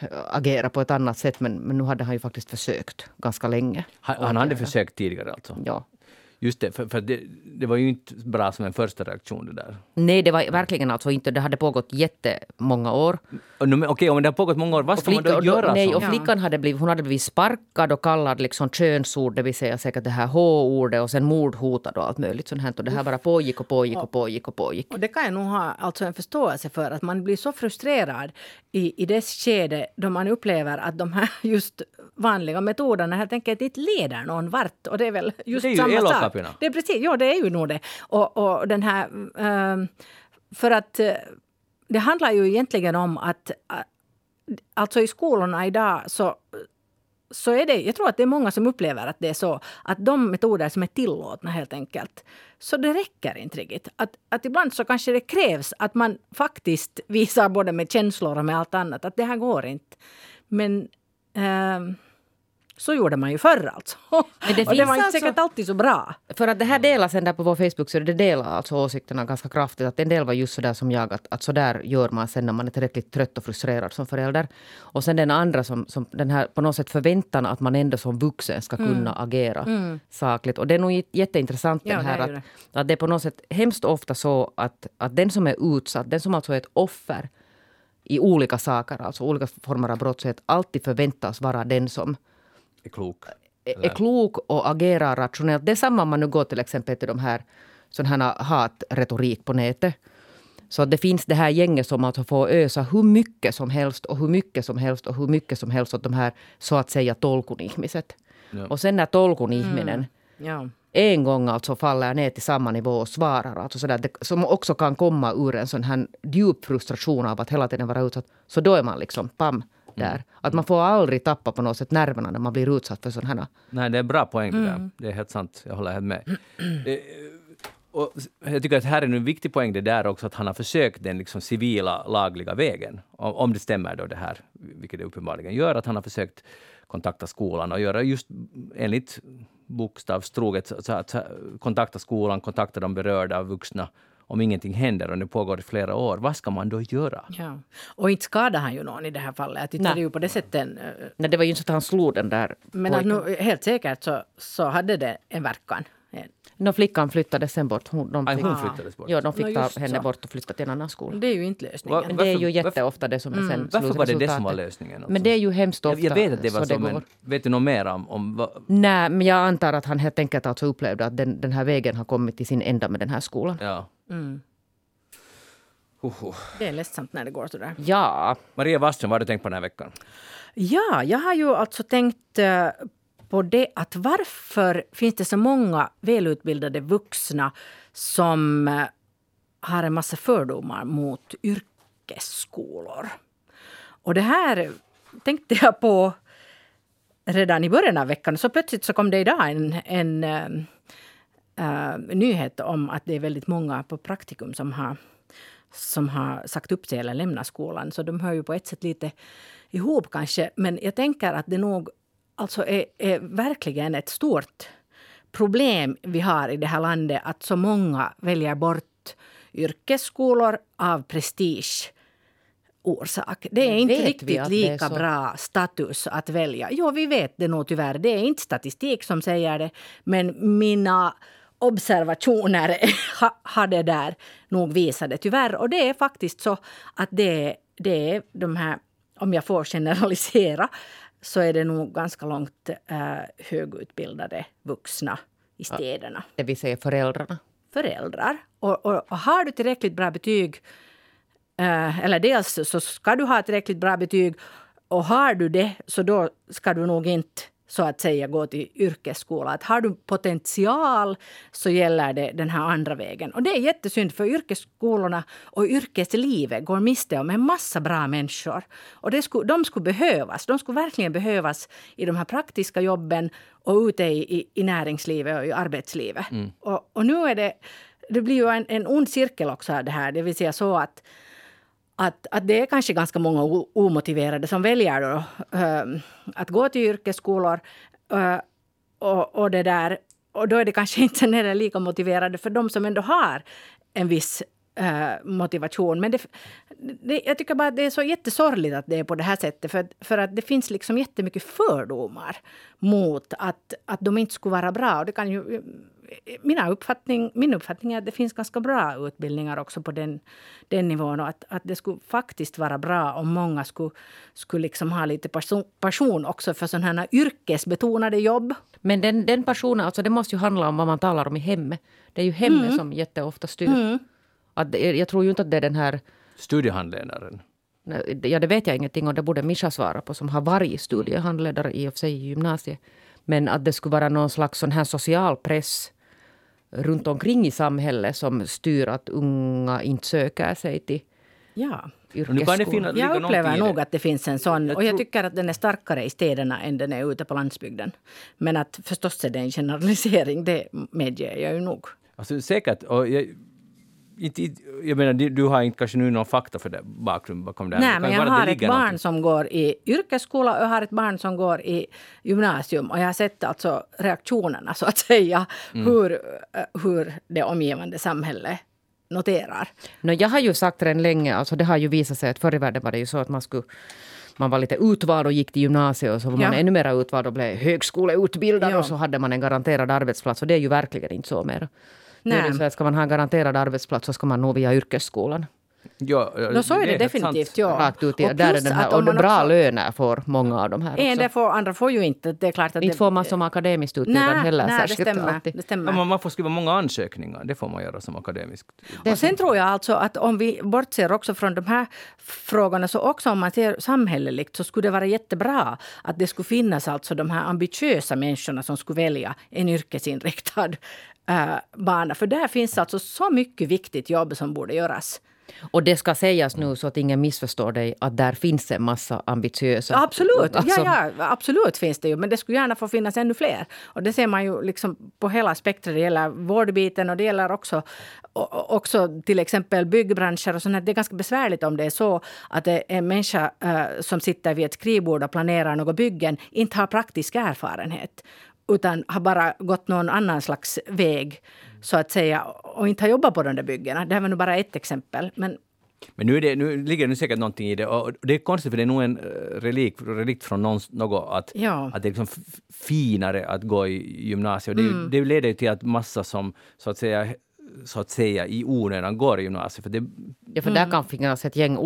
eh, agera på ett annat sätt. Men, men nu hade han ju faktiskt försökt ganska länge. Han, han hade försökt tidigare alltså. Ja. Just det, för, för det, det var ju inte bra som en första reaktion det där. Nej, det var verkligen alltså inte. Det hade pågått jättemånga år. Okej, om det har pågått många år, vad ska man flicka, då och, då, göra? nej, och flickan hade blivit, hon hade blivit sparkad och kallad liksom könsord, det vill säga säkert det här H-ordet och sen mordhotad och allt möjligt sånt här. Och det här bara pågick och pågick och pågick och pågick. Och det kan jag nog ha alltså en förståelse för, att man blir så frustrerad i, i dess skede då man upplever att de här just vanliga metoderna helt enkelt inte leder någon vart. Och det är väl just Det är ju samma sak elokapina. Det är precis, ja det är ju nog det. Och, och den här... Ehm, för att eh, det handlar ju egentligen om att... Eh, alltså i skolorna idag så så är det, jag tror att det är många som upplever att det är så. Att de metoder som är tillåtna helt enkelt. Så det räcker inte riktigt. Att, att ibland så kanske det krävs att man faktiskt visar både med känslor och med allt annat att det här går inte. Men eh, så gjorde man ju förr alltså. <laughs> Men det och det var inte alltså- säkert alltid så bra. För att det här delas sen där på vår Facebook så det delar alltså åsikterna ganska kraftigt. Att en del var just sådär som jag, att, att så där gör man sen när man är tillräckligt trött och frustrerad som förälder. Och sen den andra som, som den här på något sätt förväntan att man ändå som vuxen ska kunna agera sakligt. Och det är nog jätteintressant Ja, den det här är ju att, att det är på något sätt hemskt ofta så att, att den som är utsatt, den som alltså är ett offer i olika saker, alltså olika former av brottslighet, alltid förväntas vara den som är klok. är är klok och agerar rationellt. Det är samma om man nu går till exempel till de här sån här hatretorik på nätet. Så det finns det här gänget som alltså får ösa hur mycket som helst och hur mycket som helst och hur mycket som helst åt de här så att säga tolkunihmiset. Ja. Och sen när tolkunihminen Ja. en gång alltså faller ner till samma nivå och svarar, alltså sådär, det, som också kan komma ur en sån här djup frustration av att hela tiden vara utsatt, så då är man liksom pam där. Att man får aldrig tappa på något sätt nerverna när man blir utsatt för sådana här Nej, det är en bra poäng det Mm. där. Det är helt sant. Jag håller helt med. Eh, och jag tycker att här är en viktig poäng det där också att han har försökt den liksom civila, lagliga vägen. Om, om det stämmer då det här, vilket det uppenbarligen gör, att han har försökt kontakta skolan och göra just enligt bokstavstroget, så att kontakta skolan, kontakta de berörda vuxna om ingenting händer och det pågår i flera år. Vad ska man då göra? Ja. Och inte skadar han ju någon i det här fallet. Att inte Nej. är det ju på det sättet. eh, Nej, det var ju inte så att han slog den där Men nu, helt säkert så, så hade det en verkan. Nå, flickan flyttades sen bort. Hon, de Aj, fick, hon flyttades bort. ja, de fick Nå, ta henne så. bort och flytta till en annan skola. Det är ju inte lösningen. Va- Men det är ju Varför- jätteofta det som är sen Varför var det det som var lösningen? alltså? Men det är ju hemskt ofta jag, jag vet att det var så, går. men vet du något mer om, om Nej, men jag antar att han helt enkelt alltså upplevde att den, den här vägen har kommit till sin ända med den här skolan. ja. Mm. Hoho. Det är ledsamt när det går sådär. Ja, Maria Wasström, vad har du tänkt på den här veckan? Ja, jag har ju alltså tänkt eh, på det att varför finns det så många välutbildade vuxna som eh, har en massa fördomar mot yrkesskolor. Och det här tänkte jag på redan i början av veckan. Så plötsligt så kom det idag en, en äh, nyhet om att det är väldigt många på praktikum som har, som har sagt upp sig eller lämnat skolan. Så de hör ju på ett sätt lite ihop kanske. Men jag tänker att det nog alltså är, är verkligen ett stort problem vi har i det här landet att så många väljer bort yrkesskolor av prestige orsak. Det är inte riktigt lika bra status att välja. Jo, vi vet det nog tyvärr. Det är inte statistik som säger det. Men mina observationer <laughs> har det där nog visat det tyvärr. Och det är faktiskt så att det, det är de här, om jag får generalisera, så är det nog ganska långt äh, högutbildade vuxna i städerna. Det vill säga föräldrarna? Föräldrar. Och, och, och har du tillräckligt bra betyg äh, eller dels så ska du ha tillräckligt bra betyg och har du det så då ska du nog inte så att säga gå till yrkesskola. Att har du potential så gäller det den här andra vägen. Och det är jättesynd för yrkesskolorna och yrkeslivet går miste om en massa bra människor. Och det skulle, de skulle behövas. De skulle verkligen behövas i de här praktiska jobben och ute i, i, i näringslivet och i arbetslivet. Mm. Och, och, nu är det... Det blir ju en, en ond cirkel också av det här. Det vill säga så att att, att det är kanske ganska många omotiverade som väljer då, äh, att gå till yrkesskolor. Äh, och, och, det där, och då är det kanske <laughs> inte heller lika motiverade för de som ändå har en viss äh, motivation. Men det, det, jag tycker bara att det är så jättesorgligt att det är på det här sättet. För, för att det finns liksom jättemycket fördomar mot att, att de inte skulle vara bra. Och det kan ju mina uppfattning, min uppfattning är att det finns ganska bra utbildningar också på den, den nivån. Och att, att det skulle faktiskt vara bra om många skulle, skulle liksom ha lite passion, passion också för sådana här yrkesbetonade jobb. Men den, den passionen, alltså det måste ju handla om vad man talar om i hemmet. Det är ju hemmet mm. som jätteofta styr. Mm. Att, jag tror ju inte att det är den här... Studiehandledaren? Ja, det vet jag ingenting om. Det borde Mischa svara på som har varit studiehandledare i och för sig i gymnasiet. Men att det skulle vara någon slags sån här social press runt omkring i samhället som styr att unga inte söker sig till ja. yrkesskolan. Jag upplever nog att det finns en sån. och jag tycker att den är starkare i städerna än den är ute på landsbygden. Men att förstås är det en generalisering, det medger jag ju nog. Alltså, säkert. Och jag, inte, jag menar, du har inte kanske nu någon fakta för det, bakgrund bakom det Nej, men jag har ett barn någonting. som går i yrkesskola och jag har ett barn som går i gymnasium. Och jag har sett alltså reaktionerna, så att säga, mm. hur, hur det omgivande samhället noterar. No, jag har ju sagt redan länge, alltså det har ju visat sig att förr i världen var det ju så att man skulle man var lite utvald och gick till gymnasiet och så var ja. man ännu mer utvald och blev högskoleutbildad ja. och så hade man en garanterad arbetsplats och det är ju verkligen inte så mer. Nej. Det så att ska man ha en garanterad arbetsplats så ska man nå via yrkesskolan. Ja, no, så är det, det definitivt. Ja. Rakt ut, och där är den här, och bra också, löner får många av de här En det får, andra får ju inte. Det är klart att inte det, får man som akademiskt utbildad heller. Nej, det stämmer. Det stämmer. Ja, man får skriva många ansökningar. Det får man göra som akademisk. Och sen tror jag alltså att om vi bortser också från de här frågorna så också om man ser samhälleligt så skulle det vara jättebra att det skulle finnas alltså de här ambitiösa människorna som skulle välja en yrkesinriktad äh, bana. För där finns alltså så mycket viktigt jobb som borde göras. Och det ska sägas nu så att ingen missförstår dig att där finns en massa ambitiösa... Absolut, alltså. ja, ja, absolut finns det ju. Men det skulle gärna få finnas ännu fler. Och det ser man ju liksom på hela spektrat. Det gäller vårdbiten och det gäller också, också till exempel byggbranscher och sånt. Det är ganska besvärligt om det är så att en människa uh, som sitter vid ett skrivbord och planerar något byggen inte har praktisk erfarenhet utan har bara gått någon annan slags väg så att säga och inte har jobbat på de där byggena. Det här var nu bara ett exempel. Men men nu, det, nu ligger det säkert någonting i det. Och det är konstigt, för det är nog en eh, relik, relikt från någon, något att, ja. att det är liksom finare att gå i gymnasiet. Mm. Det, det leder ju till att massa som så att säga så att säga i onödan går i gymnasiet. För det, ja, för mm. där kan finnas ett gäng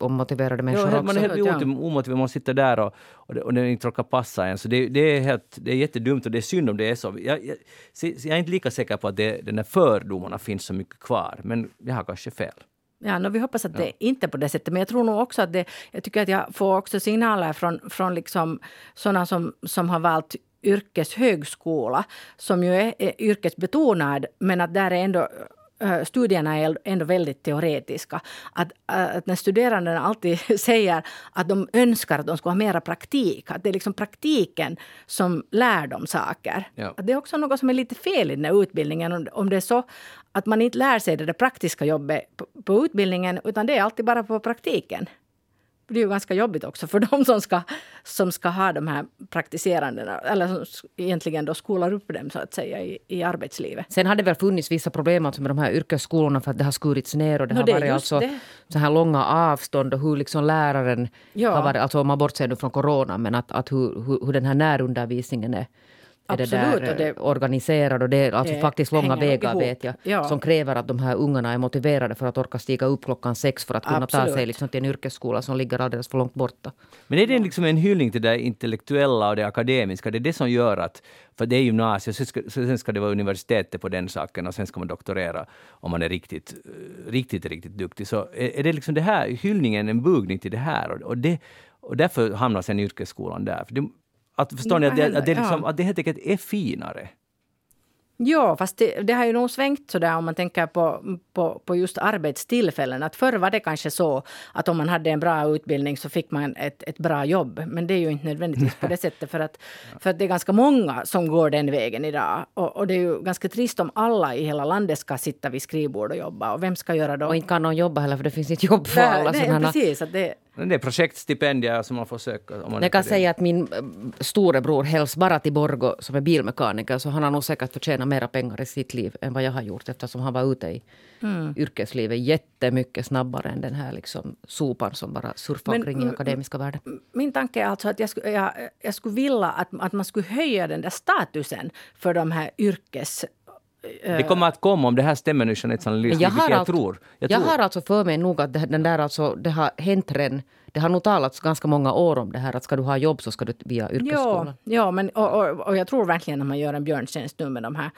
omotiverade människor jo, också. Man är helt omotiverad, man sitter där och, och, det, och det inte råkar passa en. Så det, det, är helt, det är jättedumt och det är synd om det är så. Jag, jag, jag är inte lika säker på att det, den här fördomarna finns så mycket kvar, men jag har kanske fel. Ja, no, vi hoppas att det inte är på det sättet. Men jag tror nog också att det... Jag tycker att jag får också signaler från, från liksom sådana som, som har valt yrkeshögskola som ju är, är yrkesbetonad men att där är ändå studierna är ändå väldigt teoretiska. Att, att när studerandena alltid <laughs> säger att de önskar att de ska ha mera praktik, att det är liksom praktiken som lär dem saker. Ja. Att det är också något som är lite fel i den här utbildningen. Om, om det är så att man inte lär sig det praktiska jobbet på, på utbildningen utan det är alltid bara på praktiken. Det är ju ganska jobbigt också för de som ska, som ska ha de här praktiserandena, eller som egentligen då skolar upp dem så att säga i, i arbetslivet. Sen har det väl funnits vissa problem alltså med de här yrkesskolorna för att det har skurits ner och det Nå, har det varit alltså det. så här långa avstånd och hur liksom läraren Ja. har varit, alltså om man bortser nu från corona, men att, att hur, hur, hur den här närundervisningen är, är det där och det- eh, organiserad och det är alltså det faktiskt långa vägar ihop. vet jag, Ja. som kräver att de här ungarna är motiverade för att orka stiga upp klockan sex för att kunna ta Absolut. sig liksom till en yrkesskola som ligger alldeles för långt borta. Men är det liksom en hyllning till det intellektuella och det akademiska? Det är det som gör att, för det är gymnasiet, sen ska, sen ska det vara universitetet på den saken och sen ska man doktorera om man är riktigt, eh, riktigt, riktigt duktig. Så är, är det liksom det här, hyllningen en bugning till det här? Och, och, det, och därför hamnar sen yrkesskolan där. För det, att, förstår ni Ja, att det, att, det ja. liksom, att det helt enkelt är finare? Ja, fast det, det har ju nog svängt sådär om man tänker på, på, på just arbetstillfällen. Att förr var det kanske så att om man hade en bra utbildning så fick man ett, ett bra jobb. Men det är ju inte nödvändigtvis på det <laughs> sättet för att, för att det är ganska många som går den vägen idag. Och, och det är ju ganska trist om alla i hela landet ska sitta vid skrivbord och jobba. Och vem ska göra då? Och inte kan någon jobba heller för det finns inte jobb för alla. Nej, sådana- precis. Att det, Det är projektstipendier som man får söka. Om man Jag kan det. säga att min eh, storebror helst bara till Borgo som är bilmekaniker så han har nog säkert förtjänat mera pengar i sitt liv än vad jag har gjort eftersom han var ute i Mm. yrkeslivet jättemycket snabbare än den här liksom sopan som bara surfar Men, omkring i akademiska världen. min tanke är alltså att jag skulle, jag, jag skulle vilja att, att man skulle höja den där statusen för de här yrkes... Det kommer att komma om det här stämmer nu, Jeanettes analys, jag vilket har, jag alltså, tror. jag tror. har alltså för mig nog att det, den där alltså, det har hänt redan. Det har nog talats ganska många år om det här att ska du ha jobb så ska du via Ja, yrkesskolan. ja men, och, och, och jag tror verkligen att man gör en björntjänst nu med de här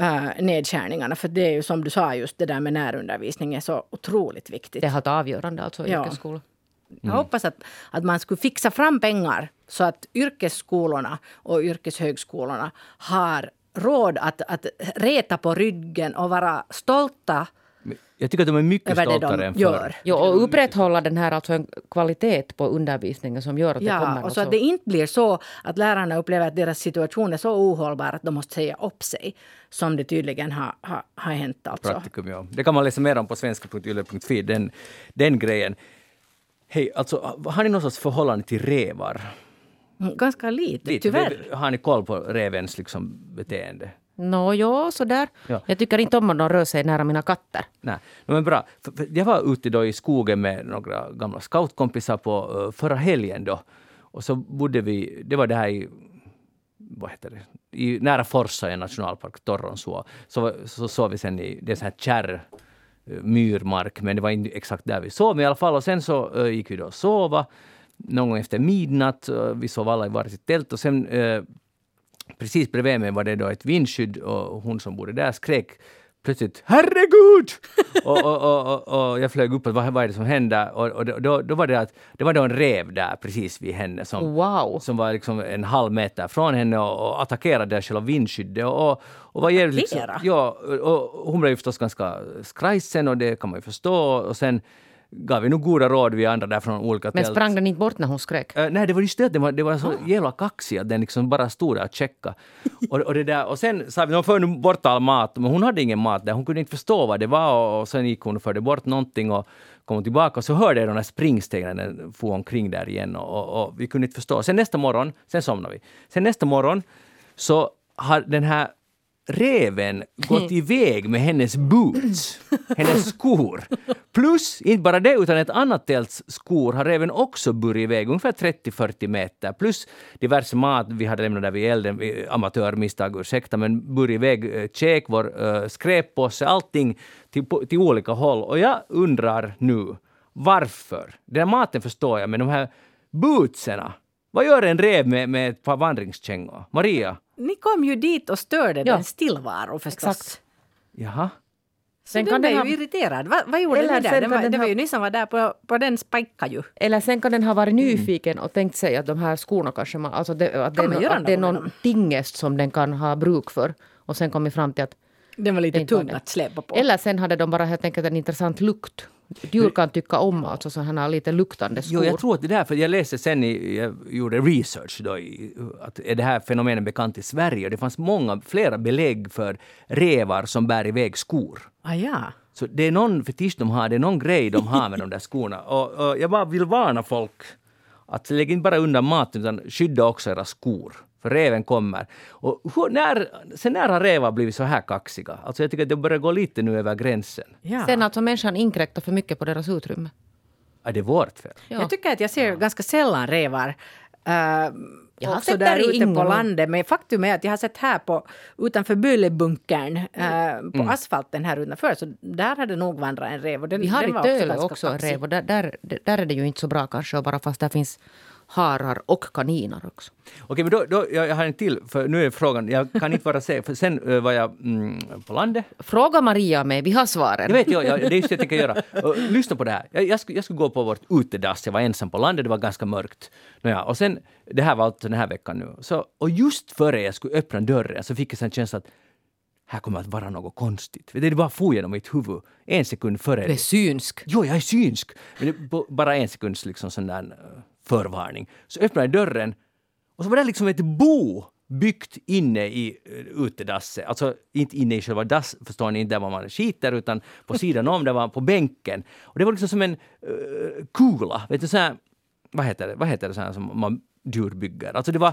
uh, nedskärningarna. För det är ju som du sa, just det där med närundervisning är så otroligt viktigt. Det har varit avgörande alltså Ja. yrkesskola. Jag hoppas att, att man skulle fixa fram pengar så att yrkesskolorna och yrkeshögskolorna har råd att, att reta på ryggen och vara stolta Jag tycker att de är mycket stoltare de än förr. gör. Jo, och upprätthålla den här alltså en kvalitet på undervisningen som gör att det kommer Ja, och så alltså- att det inte blir så att lärarna upplever att deras situation är så ohållbar att de måste säga upp sig. Som det tydligen har, har, har hänt. Alltså. Praktikum, ja. Det kan man läsa mer om på svenska.yle.fi, den, den grejen. Hej, alltså, har ni något sorts förhållande till revar? Mm, Ganska lite, Lite. tyvärr. Har ni koll på revens liksom, beteende? Nå, ja, sådär. Ja. Jag tycker inte om om de rör sig nära mina katter. Nej, no, men bra. Jag var ute då i skogen med några gamla scoutkompisar på förra helgen då. Och så bodde vi, det var det här i, vad heter det, i nära Forsa i nationalpark, Torronsuo. Så, så sov vi sen i, det är så här kärr, myrmark, men det var inte exakt där vi sov i alla fall. Och sen så uh, gick vi då och sova någon gång efter midnatt. Vi sov alla i varsitt tält och sen uh, precis bredvid mig var det då ett vindskydd och hon som bodde där skrek plötsligt ”Herregud!” <laughs> och, och, och, och, jag flög upp och vad, vad är det som händer? Och, och då, då var det att det var då en rev där precis vid henne som, Wow. som var liksom en halv meter från henne och, attackerade själva vindskyddet. Och, och, var jävligt liksom, ja, och hon blev förstås ganska skrajsen och det kan man ju förstå. Och sen gav vi nog goda råd vi andra där från olika Men tält. sprang den inte bort när hon skrek? Eh, nej, det var just det att den var, det var så jävla kaxig att den liksom bara stod där och checkade. och, och, det där, och sen sa vi, de för nu bort all mat, men hon hade ingen mat där. Hon kunde inte förstå vad det var och, och sen gick hon och förde bort någonting och kom tillbaka och så hörde jag de där springstegen den for omkring där igen och, och, och vi kunde inte förstå. Sen nästa morgon, sen somnade vi. Sen nästa morgon så har den här reven gått iväg med hennes boots, hennes skor. Plus, inte bara det, utan ett annat tälts skor har reven också burit iväg, ungefär 30-40 meter. Plus diverse mat vi hade lämnat där vid elden, amatörmisstag, ursäkta, men burit iväg eh, käk, vår uh, skräppåse, allting till, till olika håll. Och jag undrar nu, varför? Den här maten förstår jag, men de här bootserna, vad gör en rev med, med ett par vandringskängor? Maria? Ni kom ju dit och störde Ja. den stillvaro förstås. Exakt. Jaha? Sen den blev ju irriterad. Vad, vad gjorde Eller ni där? sen Den var, den det var ha- ju ni som var där på, på den spajka ju. Eller sen kan den ha Mm. varit nyfiken och tänkt sig att de här skorna kanske man, alltså det, att det, Kan man är, göra nå- att det är någon tingest som den kan ha bruk för. Och sen kommit fram till att Den var Det lite tung det. att släpa på. Eller sen hade de bara helt enkelt en intressant lukt. Djur kan tycka om alltså sådana här lite luktande skor. Jo, jag tror att det är därför jag läste sen, i, jag gjorde research då, i, att är det här fenomenet bekant i Sverige? Och det fanns många, flera belägg för revar som bär iväg skor. Ah, ja. Så det är någon fetisch de har, det är någon grej de har med de där skorna. <laughs> Och, och jag bara vill varna folk att lägg inte bara undan maten utan skydda också era skor. För reven kommer. Och hur, när, sen när har revar blivit så här kaxiga? Alltså jag tycker att det börjar gå lite nu över gränsen. ja. Sen alltså människan inkräktar för mycket på deras utrymme. Är det vårt fel? Ja. Jag tycker att jag ser ganska sällan revar. Uh, Jag har också sett där ute på landet. Men faktum är att jag har sett här på, utanför Bölebunkern, Mm. eh, på asfalten här utanför. Så där hade nog vandrat en rev. Och den, Vi har i Töle ganska också en rev och där, där, där är det ju inte så bra kanske bara fast där finns harar och kaniner också. Okej, men då, då, jag, har en till, för nu är frågan, jag kan inte vara säker, för sen eh, var jag mm, på landet. Fråga Maria mig, vi har svaren. Jag vet, jag, jag, det är just det jag tänker göra. Och, lyssna på det här. Jag, jag, skulle, jag skulle gå på vårt utedass, jag var ensam på landet, det var ganska mörkt. Nåja, och sen, det här var alltså den här veckan nu. Så, och just före jag skulle öppna dörren så fick jag en känsla att här kommer att vara något konstigt. Det bara for genom mitt huvud en sekund före. Du är synsk. Jo, jag är synsk! Men det, bara en sekunds liksom sån där eh, förvarning. Så öppnade jag dörren och så var det liksom ett bo byggt inne i eh, uh, utedasset. Alltså inte inne i själva dass, förstår ni, inte där man skiter, utan på sidan om, där var på bänken. Och det var liksom som en uh, kula, vet du, så här, vad heter det, vad heter det så här som man djur bygger? Alltså det var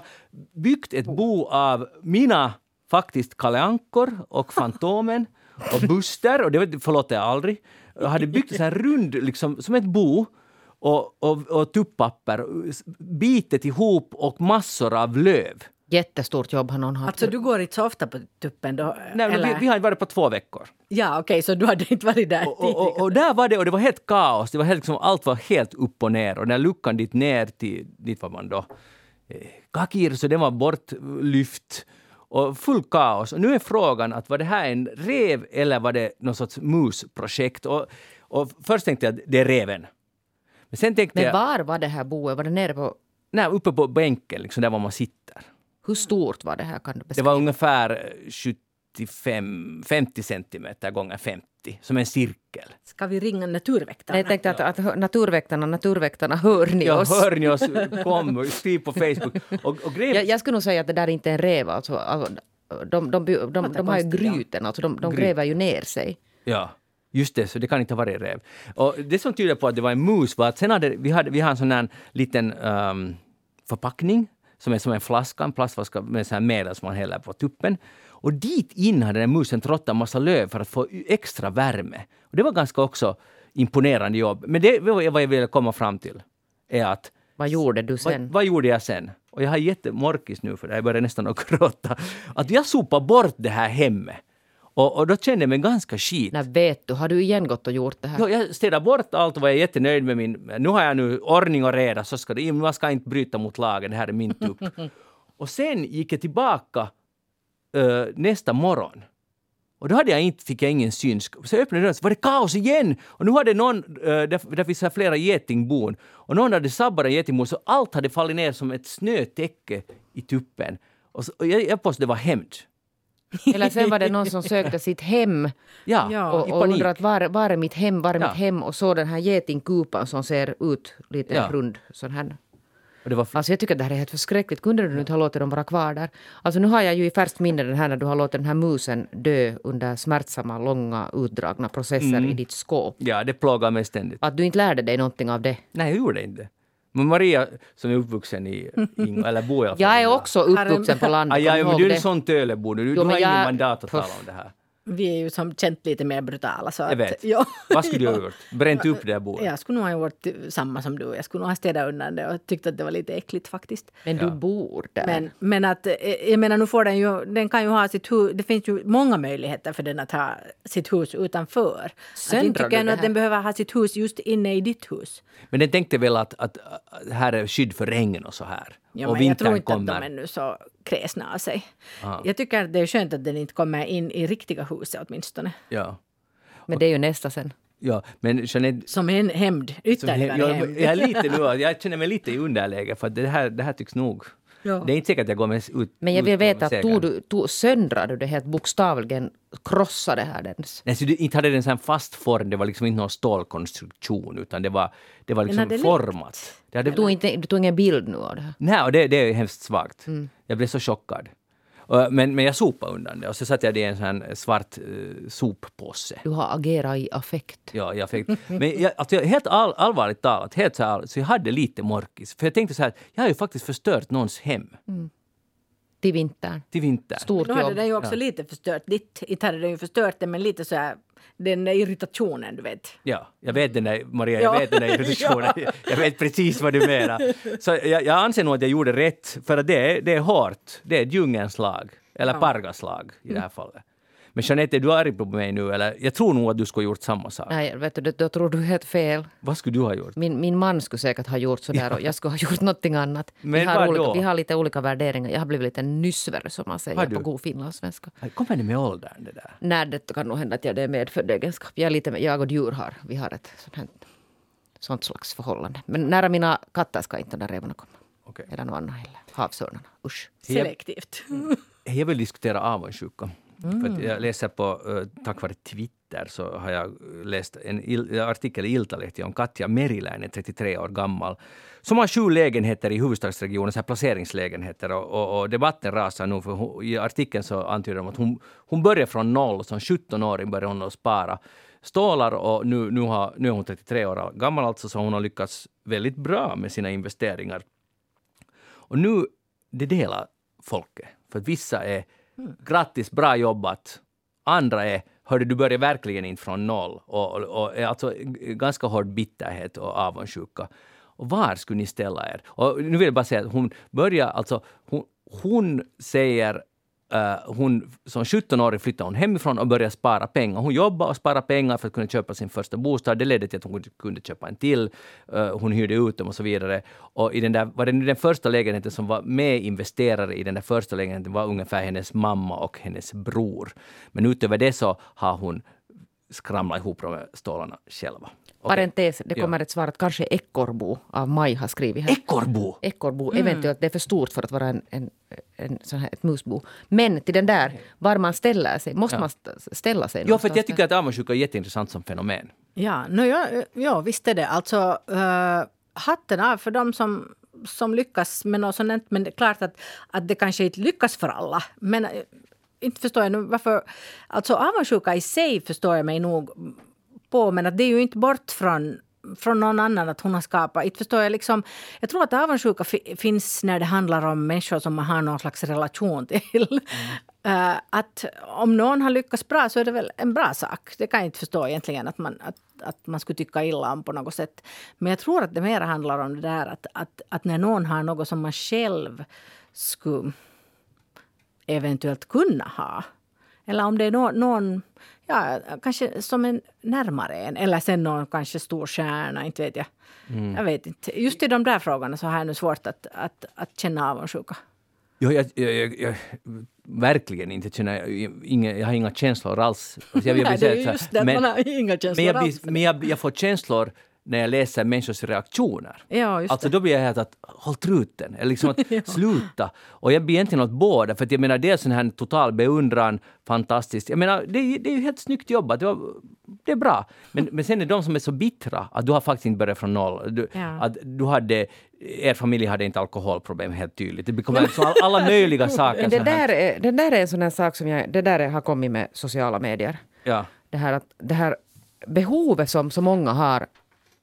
byggt ett bo av mina, faktiskt, Kalle Ankor och Fantomen och Buster, och det förlåter jag aldrig. Jag hade byggt en sån här rund, liksom, som ett bo och, och, och tuppapper, bitet ihop och massor av löv. Jättestort jobb har någon haft. Alltså du går inte så ofta på tuppen då? Nej, vi, vi har varit på två veckor. Ja, okej, så du hade inte varit där Och, och, och, och där var det, och det var helt kaos. Det var helt, liksom, allt var helt upp och ner. Och den luckan dit ner till, dit var man då eh, kakir, så den var bortlyft. Och full kaos. Och nu är frågan att var det här en rev eller var det någon sorts musprojekt? Och, och först tänkte jag att det är reven. Men sen tänkte Men jag, var var det här boet? Var det nere på... nej, uppe på bänken, liksom där var man sitter. Hur stort var det här? Kan du Det var ungefär 75, 50 centimeter gånger 50, som en cirkel. Ska vi ringa naturväktarna? Jag tänkte att, att naturväktarna, naturväktarna, hör ni Ja, oss? hör ni oss? <laughs> Kom, skriv på Facebook. Och, och grejen, Jag, jag skulle nog säga att det där inte är en rev. Alltså, alltså, de, de, de, de, de har ju gryten, alltså de, gräver ju ner sig. ja, just det, så det kan inte ha varit rev. Och det som tyder på att det var en mus var att sen hade vi, hade, vi har en sån här liten ehm, förpackning som är som en flaska, en plastflaska med sån här medel som man häller på tuppen. Och dit in hade den musen trottat en massa löv för att få extra värme. Och det var ganska också imponerande jobb. Men det var vad jag ville komma fram till. Är att Vad gjorde du Vad, sen? vad gjorde jag sen? Och jag har jättemorkis nu för det, jag börjar nästan att gråta. Att jag sopade bort det här hemmet. Och, och då kände jag mig ganska skit. När vet du, har du igen gått och gjort det här? Jo, jag städade bort allt och var jättenöjd med min... Nu har jag nu ordning och reda, så ska det, man ska inte bryta mot lagen, det här är min tupp. <laughs> och sen gick jag tillbaka eh, nästa morgon. Och då hade jag inte, fick jag ingen synsk. Så jag öppnade dörren så var det kaos igen! Och nu hade någon, uh, där, där finns här flera getingbon, och någon hade sabbat en getingbo så allt hade fallit ner som ett snötäcke i tuppen. Och, så, och jag, jag påstår det var hämnd. Eller sen var det någon som sökte sitt hem Ja, och, och att var, var är mitt hem, var är Ja. mitt hem? Och så den här getingkupan som ser ut lite Ja. rund. Sån här. Alltså jag tycker att det här är helt förskräckligt. Kunde du inte ha låtit dem vara kvar där? Alltså nu har jag ju i färskt minne den här när du har låtit den här musen dö under smärtsamma, långa, utdragna processer Mm. i ditt skåp. Ja, det plågar mig ständigt. Att du inte lärde dig någonting av det. Nej, jag gjorde inte. Men Maria som är uppvuxen i Ingå, eller bor i alla fall Jag är också uppvuxen på landet. Ah, ja, men du är en sån Tölebo. Du, du har jag- mandat att tala om det här. Vi är ju som känt lite mer brutala. Så Jag att, vet. Ja. Vad skulle du ha <laughs> gjort? Bränt upp det här bordet? Jag skulle nog ha gjort samma som du. Jag skulle nog ha städat undan det och tyckt att det var lite äckligt faktiskt. Men du Ja. bor där. Men, men att, eh, jag menar, nu får den ju, den kan ju ha sitt hus, det finns ju många möjligheter för den att ha sitt hus utanför. Att Söndrar tycker jag det nog att den behöver ha sitt hus just inne i ditt hus. Men den tänkte väl att, att, att här är skydd för regn och så här. Ja, och men jag tror inte kommer. att de är nu så kräsna av sig. Ah. Jag tycker att det är skönt att den inte kommer in i riktiga huset åtminstone. Ja. Men det är ju nästa sen. Ja, men Jeanette, Som en hämnd, som, ytterligare jag, hämnd. jag, lite nu, jag känner mig lite i underläge för att det här, det här tycks nog... Ja. Det är inte säkert att jag går med ut Men jag vill veta, segern. tog du, tog, söndrade du det helt bokstavligen? Krossade här dens? Nej, så det, inte hade den en fast form, det var liksom inte någon stålkonstruktion utan det var, det var liksom läckt. format. Det hade, Du tog, inte, du tog ingen bild nu av det här? Nej, och det, det är hemskt svagt. Mm. Jag blev så chockad. Och, Men, men jag sopade undan det och så satte jag det i en sån här svart uh, soppåse. Du har agerat i affekt. Ja, jag fick, men jag, alltså, helt all, allvarligt talat, helt så, här, så jag hade lite morkis. För jag tänkte så här, jag har ju faktiskt förstört någons hem Till vintern. till vinter. Stort Nu hade jobb. den ju också lite förstört ditt. Inte hade den ju förstört det, men lite så här, den där irritationen, du vet. Ja, jag vet den där, Maria, jag Ja. vet den där <laughs> irritationen. Jag vet precis vad du menar. Så jag, jag anser nog att jag gjorde rätt, för att det är, det är hårt. Det är djungelns lag, eller Pargas lag i det här fallet. Men Jeanette, är du arg på mig nu? Eller? Jag tror nog att du skulle ha gjort samma sak. Nej, vet du, då tror du helt fel. Vad skulle du ha gjort? Min, min man skulle säkert ha gjort sådär och jag skulle ha gjort någonting annat. Men vi, har olika, då? vi har lite olika värderingar. Jag har blivit lite nysver som man Har säger på god finlandssvenska. Kommer det med åldern det där? Nej, det kan nog hända att jag det är medfödd egenskap. Jag, är lite, jag och djur har, vi har ett sånt, här, sånt slags förhållande. Men nära mina katter ska inte de där rävorna komma. Okej. Eller något annat heller. Havsörnarna, usch. Selektivt. Jag vill diskutera avundsjuka. För Mm. att jag läser på, eh, tack vare Twitter, så har jag läst en il- artikel i Iltalehti om Katja Meriläinen, 33 år gammal, som har sju lägenheter i huvudstadsregionen, så här placeringslägenheter. Och, och, och debatten rasar nu, för hon, i artikeln så antyder de att hon, hon börjar från noll, som 17-åring började hon att spara stålar och nu, nu, har, nu är hon 33 år gammal alltså, så hon har lyckats väldigt bra med sina investeringar. Och nu, det delar folket. För vissa är grattis, bra jobbat. Andra är, hörde du börjar verkligen inte från noll. Och, och, och alltså ganska hård bitterhet och avundsjuka. Och var skulle ni ställa er? Och nu vill jag bara säga att hon börjar, alltså hon, hon säger Uh, hon, som 17-åring flyttade hon hemifrån och började spara pengar. Hon jobbade och sparade pengar för att kunna köpa sin första bostad. Det ledde till att hon kunde köpa en till. Uh, hon hyrde ut dem och så vidare. Och i den där, var det nu den första lägenheten som var med investerare i den där första lägenheten var ungefär hennes mamma och hennes bror. Men utöver det så har hon skramlat ihop de här stålarna själva. Parentes, det Ja. kommer ett svar att kanske Ekorrbo av Maj har skrivit här. Ekorrbo! Ekorrbo, eventuellt det är för stort för att vara en, en, en sån här, ett musbo. Men till den där, var man ställer sig, måste Ja. man st- ställa sig Ja, för jag tycker att avundsjuka är jätteintressant som fenomen. Ja, no, ja, ja, visst är det. Alltså, uh, hatten av för dem som, som lyckas med något sånt. Men det är klart att, att det kanske inte lyckas för alla. Men eh, inte förstår jag nu varför... Alltså avundsjuka i sig förstår jag mig nog på. Men att det är ju inte bort från från någon annan att hon har skapat. Inte förstår jag, liksom, jag tror att avundsjuka fi- finns när det handlar om människor som man har någon slags relation till. <laughs> Eh, att om någon har lyckats bra så är det väl en bra sak. Det kan jag inte förstå egentligen att man, att, att man skulle tycka illa om på något sätt. Men jag tror att det mer handlar om det där att, att, att när någon har något som man själv skulle eventuellt kunna ha. Eller om det är nå- någon, ja, kanske som en närmare en. Eller sen någon kanske stor stjärna, inte vet jag. Jag vet inte. Just i de där frågorna så har jag nu svårt att, att, att känna avundsjuka. Jo, jag, jag, jag, verkligen inte känner, inga, jag har inga känslor alls. Alltså, jag, jag Nej, det är just det, att man har inga känslor men jag, alls. blir, men jag, jag får känslor när jag läser människors reaktioner. Ja, alltså det. då blir jag helt att håll truten, eller liksom att <laughs> sluta. Och jag blir egentligen åt båda, för jag menar det är sån här total beundran, fantastiskt. Jag menar det är, det är ju helt snyggt jobbat, det, var, det är bra. Men, men sen är det de som är så bittra, att du har faktiskt inte börjat från noll. Du, Ja. att du hade, er familj hade inte alkoholproblem helt tydligt. Det kommer liksom all- alla möjliga <laughs> saker. Det där, är, det där är en sån här sak som jag, det där har kommit med sociala medier. Ja. Det här, att, det här behovet som så många har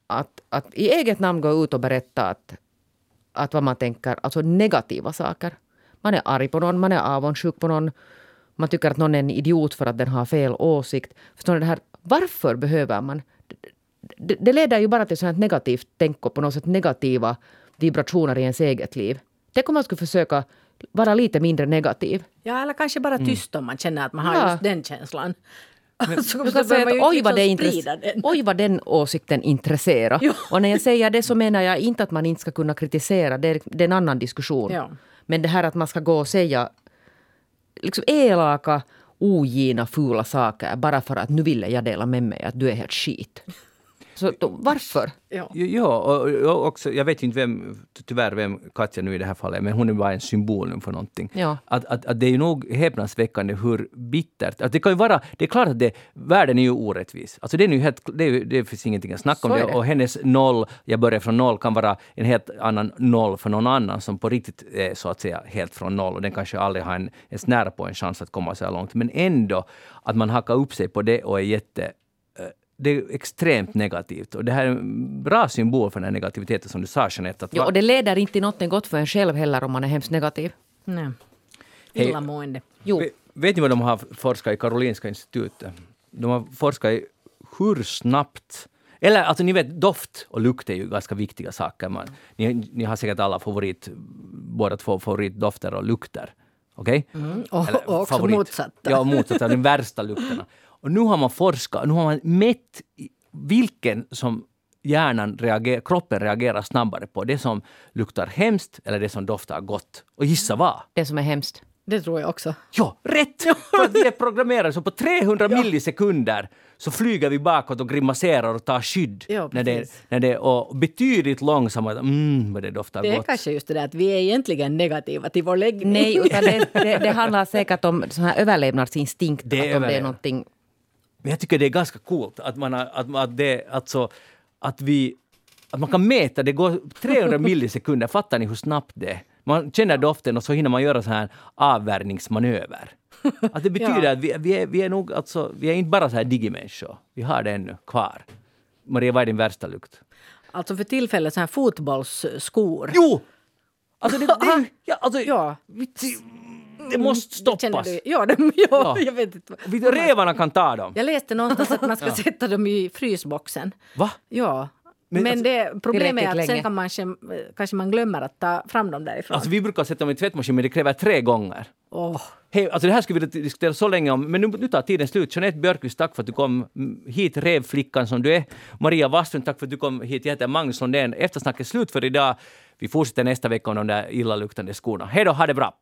att, att i eget namn gå ut och berätta att, att vad man tänker, alltså negativa saker. Man är arg på någon, man är avundsjuk på någon. Man tycker att någon är en idiot för att den har fel åsikt. Förstår ni det här? Varför behöver man? Det, det leder ju bara till sånt negativt tänk och på något sätt negativa vibrationer i ens eget liv. Tänk om man skulle försöka vara lite mindre negativ. Ja, eller kanske bara tyst om man känner att man har Ja. just den känslan. Du så kan säga behöver man att oj vad, liksom intress- den. oj vad den åsikten intresserar. Ja. Och när jag säger det så menar jag inte att man inte ska kunna kritisera, det är, det är en annan diskussion. Ja. Men det här att man ska gå och säga liksom elaka, ogina fula saker bara för att nu ville jag dela med mig att du är helt skit. Så då, varför? Ja. Ja, och, och också, jag vet inte vem, tyvärr vem Katja nu i det här fallet men hon är bara en symbol nu för någonting. Ja. Att, att, att det är ju nog häpnadsväckande hur bittert, att det kan ju vara, det är klart att det, världen är ju orättvis. Alltså det, är ju helt, det, är, det finns ingenting att snacka om det. Och hennes noll, jag börjar från noll, kan vara en helt annan noll för någon annan som på riktigt är så att säga helt från noll och den kanske aldrig har en, ens nära på en chans att komma så här långt. Men ändå, att man hakar upp sig på det och är jätte det är extremt negativt och det här är en bra symbol för den här negativiteten som du sa Jeanette. Att Ja, va- och det leder inte till något gott för en själv heller om man är hemskt negativ. Nej. Hej. Illamående. Jo. Ve- Vet ni vad de har forskat i Karolinska institutet? De har forskat i hur snabbt eller alltså ni vet, doft och lukt är ju ganska viktiga saker. Man, ni, ni har säkert alla favorit, båda två favoritdofter och lukter. Okej? Och, Eller och också favorit. motsatta. Ja, motsatta, de värsta lukterna. <laughs> Och nu har man forskat, nu har man mätt vilken som hjärnan reagerar, kroppen reagerar snabbare på. Det som luktar hemskt eller det som doftar gott. Och gissa vad? Det som är hemskt. Det tror jag också. Ja, rätt! För att vi är programmerade så på 300 millisekunder så flyger vi bakåt och grimaserar och tar skydd. Ja, när det, när det, och betydligt långsammare. Mm, vad det doftar Det är gott. kanske just det där att vi är egentligen negativa till vår läggning. Nej, utan det, <laughs> det, det handlar säkert om sån här överlevnadsinstinkt. Det att om det är överlevnad. någonting Men jag tycker det är ganska coolt att man, har, att, att det, alltså, att vi att man kan mäta, det går 300 millisekunder, fattar ni hur snabbt det är? Man känner doften och så hinner man göra så här avvärjningsmanöver. Att det <laughs> betyder Ja. att vi, vi, är, vi är nog alltså, vi är inte bara så här digimänniskor, vi har det ännu kvar. Maria, vad är din värsta lukt? Alltså för tillfället så här fotbollsskor. Jo! Alltså det, det, <laughs> ja, alltså, Ja. Det måste Känner stoppas. du? Ja, de, <laughs> ja, Ja. jag vet inte. Revarna kan ta dem. Jag läste någonstans att man ska <laughs> sätta dem i frysboxen. Va? Ja. Men Men, alltså- det, problemet är att Tillräckligt sen länge. kan man, kanske- man glömmer att ta fram dem därifrån. Alltså vi brukar sätta dem i tvättmaskin men det kräver tre gånger. Åh. Hej, alltså det här skulle vi diskutera så länge om, men nu, nu tar tiden slut. Jeanette Björkqvist, tack för att du kom mm, hit, revflickan som du är. Maria Wasslund, tack för att du kom hit. Jag heter Magnus Lundén. Eftersnacket är slut för idag. Vi fortsätter nästa vecka om de där illaluktande skorna. Hej då, ha det bra!